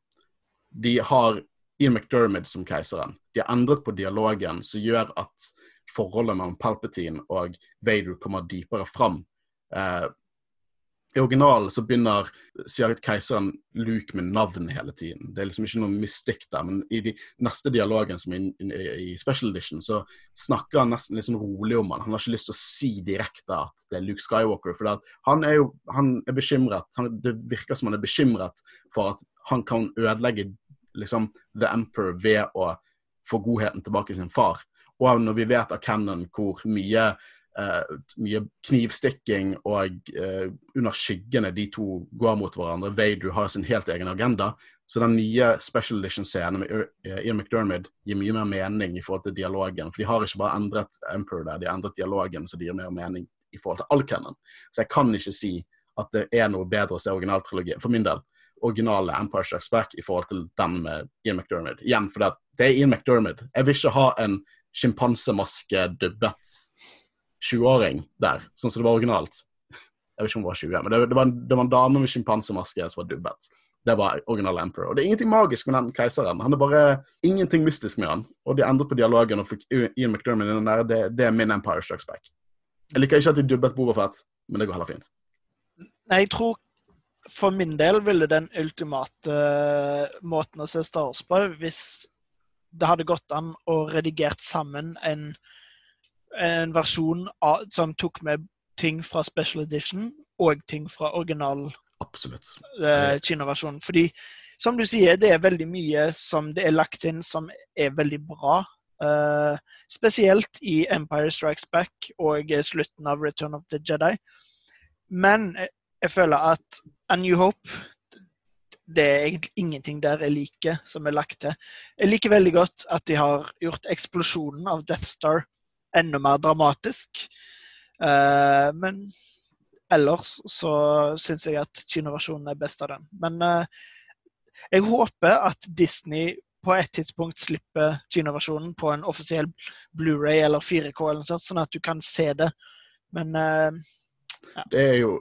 De har Ian McDermid som keiseren. De har endret på dialogen som gjør at forholdet mellom Palpatine og Vader kommer dypere fram. Eh, i originalen så begynner sier keiseren Luke med navn hele tiden. Det er liksom ikke noe mystikk der. Men i de neste dialogen som er i, Special Edition, så snakker han nesten litt sånn rolig om han. Han har ikke lyst til å si direkte at det er Luke Skywalker. For han er jo han er bekymret. Han, det virker som han er bekymret for at han kan ødelegge liksom The Emperor ved å få godheten tilbake sin far. Og når vi vet av Cannon hvor mye Uh, mye knivstikking, og uh, under skyggene de to går mot hverandre. Vader har sin helt egen agenda. Så den nye special edition-scenen med uh, Ian McDermid gir mye mer mening i forhold til dialogen. For de har ikke bare endret Emperor der, de har endret dialogen så det gir mer mening i forhold til all canon. Så jeg kan ikke si at det er noe bedre å se originaltrilogien, for min del. Originale Empire Strikes Back i forhold til den med Ian McDermid. Igjen, for det er Ian McDermid. Jeg vil ikke ha en sjimpansemaske dubbet 20-åring der, sånn som det var originalt. Jeg vet ikke om det var 20, men det, det, var, en, det var, en, dame med sjimpansemaske som var dubbet. Det var original Emperor. Og det er ingenting magisk med den keiseren. Han er bare ingenting mystisk med han. Og de endret på dialogen og fikk Ian McDermid inn der. Det, det, er min Empire Strikes Back. Jeg liker ikke at de dubbet Bobafett, men det går heller fint. Jeg tror for min del ville den ultimate uh, måten å se Star Wars på hvis det hadde gått an å redigert sammen en en versjon av, som tok med ting fra special edition og ting fra original Absolutt. Eh, kinoversjon. Fordi, som du sier, det er veldig mye som det er lagt inn som er veldig bra. Eh, spesielt i Empire Strikes Back og slutten av Return of the Jedi. Men jeg, føler at A New Hope det er egentlig ingenting der jeg liker som er lagt til. Jeg liker veldig godt at de har gjort eksplosjonen av Death Star enda mer dramatisk. Uh, men ellers så syns jeg at kinoversjonen er best av den. Men uh, jeg håper at Disney på et tidspunkt slipper kinoversjonen på en offisiell Blu-ray eller 4K, eller noe sånt, sånn at du kan se det. Men uh, ja. Det er jo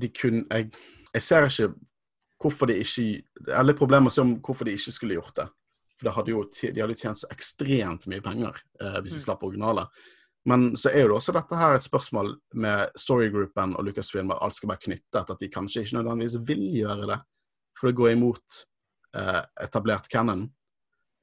de kun, jeg, jeg, ser ikke hvorfor de ikke Eller problemer om hvorfor de ikke skulle gjort det. For det hadde jo, de hadde tjent så ekstremt mye penger eh, hvis de mm. slapp originalet. Men så er jo det også dette her et spørsmål med storygroupen og Lucasfilm at alt skal være knyttet, at de kanskje ikke nødvendigvis vil gjøre det. For det går imot eh, etablert canon.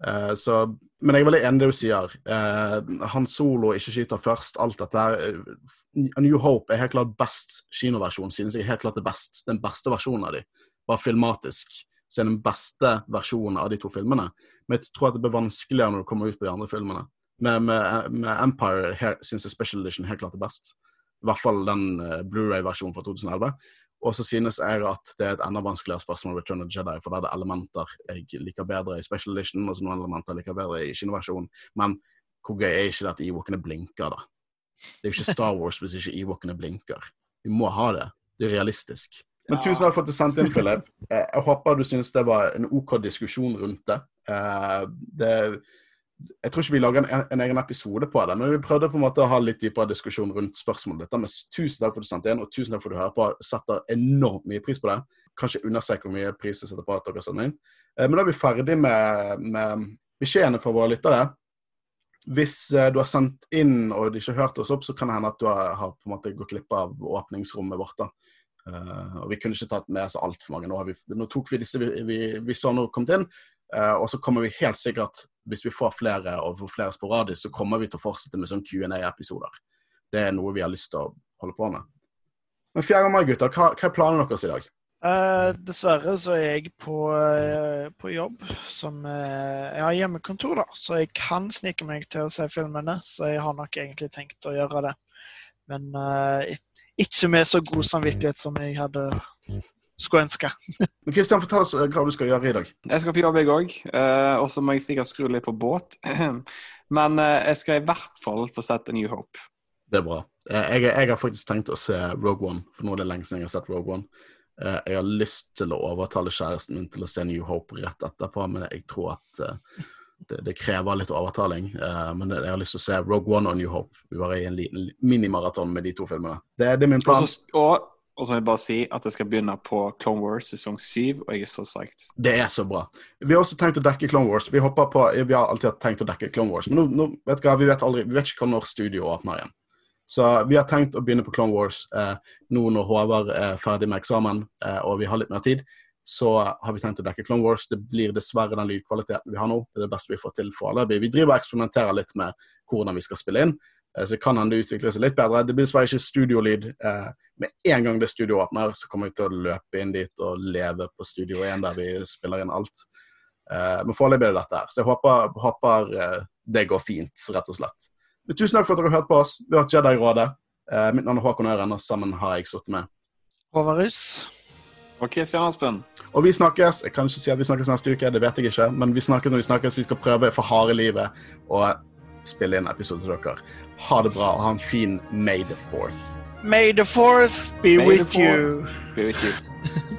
Eh, så, men jeg er veldig enig i det du sier. Uh, Han Solo ikke skyter først, alt dette her. Eh, A New Hope er helt klart best kinoversjon, synes jeg helt klart det best, den beste versjonen av de, bare filmatisk så er den beste versjonen av de to filmene. Men jeg tror at det blir vanskeligere når du kommer ut på de andre filmene. Med, med, med Empire her, syns jeg Special Edition helt klart er best. I hvert fall den uh, Blu-ray-versjonen fra 2011. Og så synes jeg at det er et enda vanskeligere spørsmål Return of the Jedi, for da er det elementer jeg liker bedre i Special Edition, og så noen elementer jeg liker bedre i kinoversjonen. Men hvor gøy er ikke det at Ewokene blinker, da? Det er jo ikke Star [laughs] Wars hvis ikke Ewokene blinker. Vi må ha det. Det er realistisk. Men tusen takk for at du sendte inn, Philip. Eh, jeg håper du syns det var en OK diskusjon rundt det. Eh, det jeg tror ikke vi lager en, en, egen episode på det, men vi prøvde på en måte å ha litt dypere diskusjon rundt spørsmålet. Dette med Tusen takk for at du sendte inn, og tusen takk for at du hører på. Setter enormt mye pris på det. Kanskje understreke hvor mye pris jeg setter på at dere sender inn. Eh, men da er vi ferdig med, med beskjedene fra våre lyttere. hvis eh, du har sendt inn og du ikke har hørt oss opp, så kan det hende at du har, på en måte gått glipp av åpningsrommet vårt. da. Uh, og Vi kunne ikke tatt med så altfor mange. Nå, vi, nå tok vi disse vi, vi, vi så nå kommet inn. Eh, og så kommer vi helt sikkert, hvis vi får flere og får flere sporadisk, så kommer vi til å fortsette med sånn Q&A-episoder. Det er noe vi har lyst til å holde på med. Men 4. mai, gutter, hva, hva er planene deres i dag? Uh, dessverre så er jeg på, uh, på jobb som uh, Jeg har hjemmekontor, da, så jeg kan snike meg til å se filmene. Så jeg har nok egentlig tenkt å gjøre det. Men ikke med så god samvittighet som jeg hadde skulle ønske. Men Kristian, fortell oss eh, hva du skal gjøre i dag. Jeg skal på jobb, jeg òg. og så må jeg sikkert skru litt på båt. [clears throat] Men eh, jeg skal i hvert fall få sett A New Hope. Det er bra. Eh, Jeg, jeg har faktisk tenkt å se Rogue One, for nå er det lenge siden jeg har sett Rogue One. Eh, Jeg har lyst til å overtale kjæresten min til å se New Hope rett etterpå, men jeg tror at eh, det, det krever litt overtaling. Eh, Men jeg har lyst til å se Rogue One og New Hope. Vi var i en liten minimaraton med de to filmene. Det, det er min Og plan. så, og, og så må jeg bare si at jeg skal begynne på Clone Wars sesong 7, og jeg er så psyched. Det er så bra. Vi har også tenkt å dekke Clone Wars. Vi, på, vi har alltid tenkt å dekke Clone Wars, men nå, nå vet hva, vi vet aldri, vi vet ikke når studio åpner igjen. Så vi har tenkt å begynne på Clone Wars eh, nå når Håvard er ferdig med eksamen eh, og vi har litt mer tid. Så har vi tenkt å dekke Clone Wars. Det blir dessverre den lydkvaliteten vi har nå. Det er det beste vi får til foreløpig. Vi driver og eksperimenterer litt med hvordan vi skal spille inn. Eh, så kan han det utvikler seg litt bedre. Det blir dessverre ikke studiolyd. Eh, med en gang det studio åpner, så kommer vi til å løpe inn dit og leve på Studio 1 der vi spiller inn alt. Eh, men foreløpig er det dette her. Så jeg håper, håper det går fint, rett og slett. Men tusen takk for at dere har hørt på oss. Vi har Jedi-rådet. Eh, mitt navn er Håkon Øren, og sammen har jeg sittet med. Håvarus. Og Kristian Aspen. Og vi snakkes. Jeg kan ikke si at vi snakkes neste uke, det vet jeg ikke. Men vi snakkes når vi snakkes. Vi skal prøve for harde livet å spille inn episode til dere. Ha det bra og ha en fin May the 4th. May the Fourth be May the with fourth. you. Be with you. [laughs]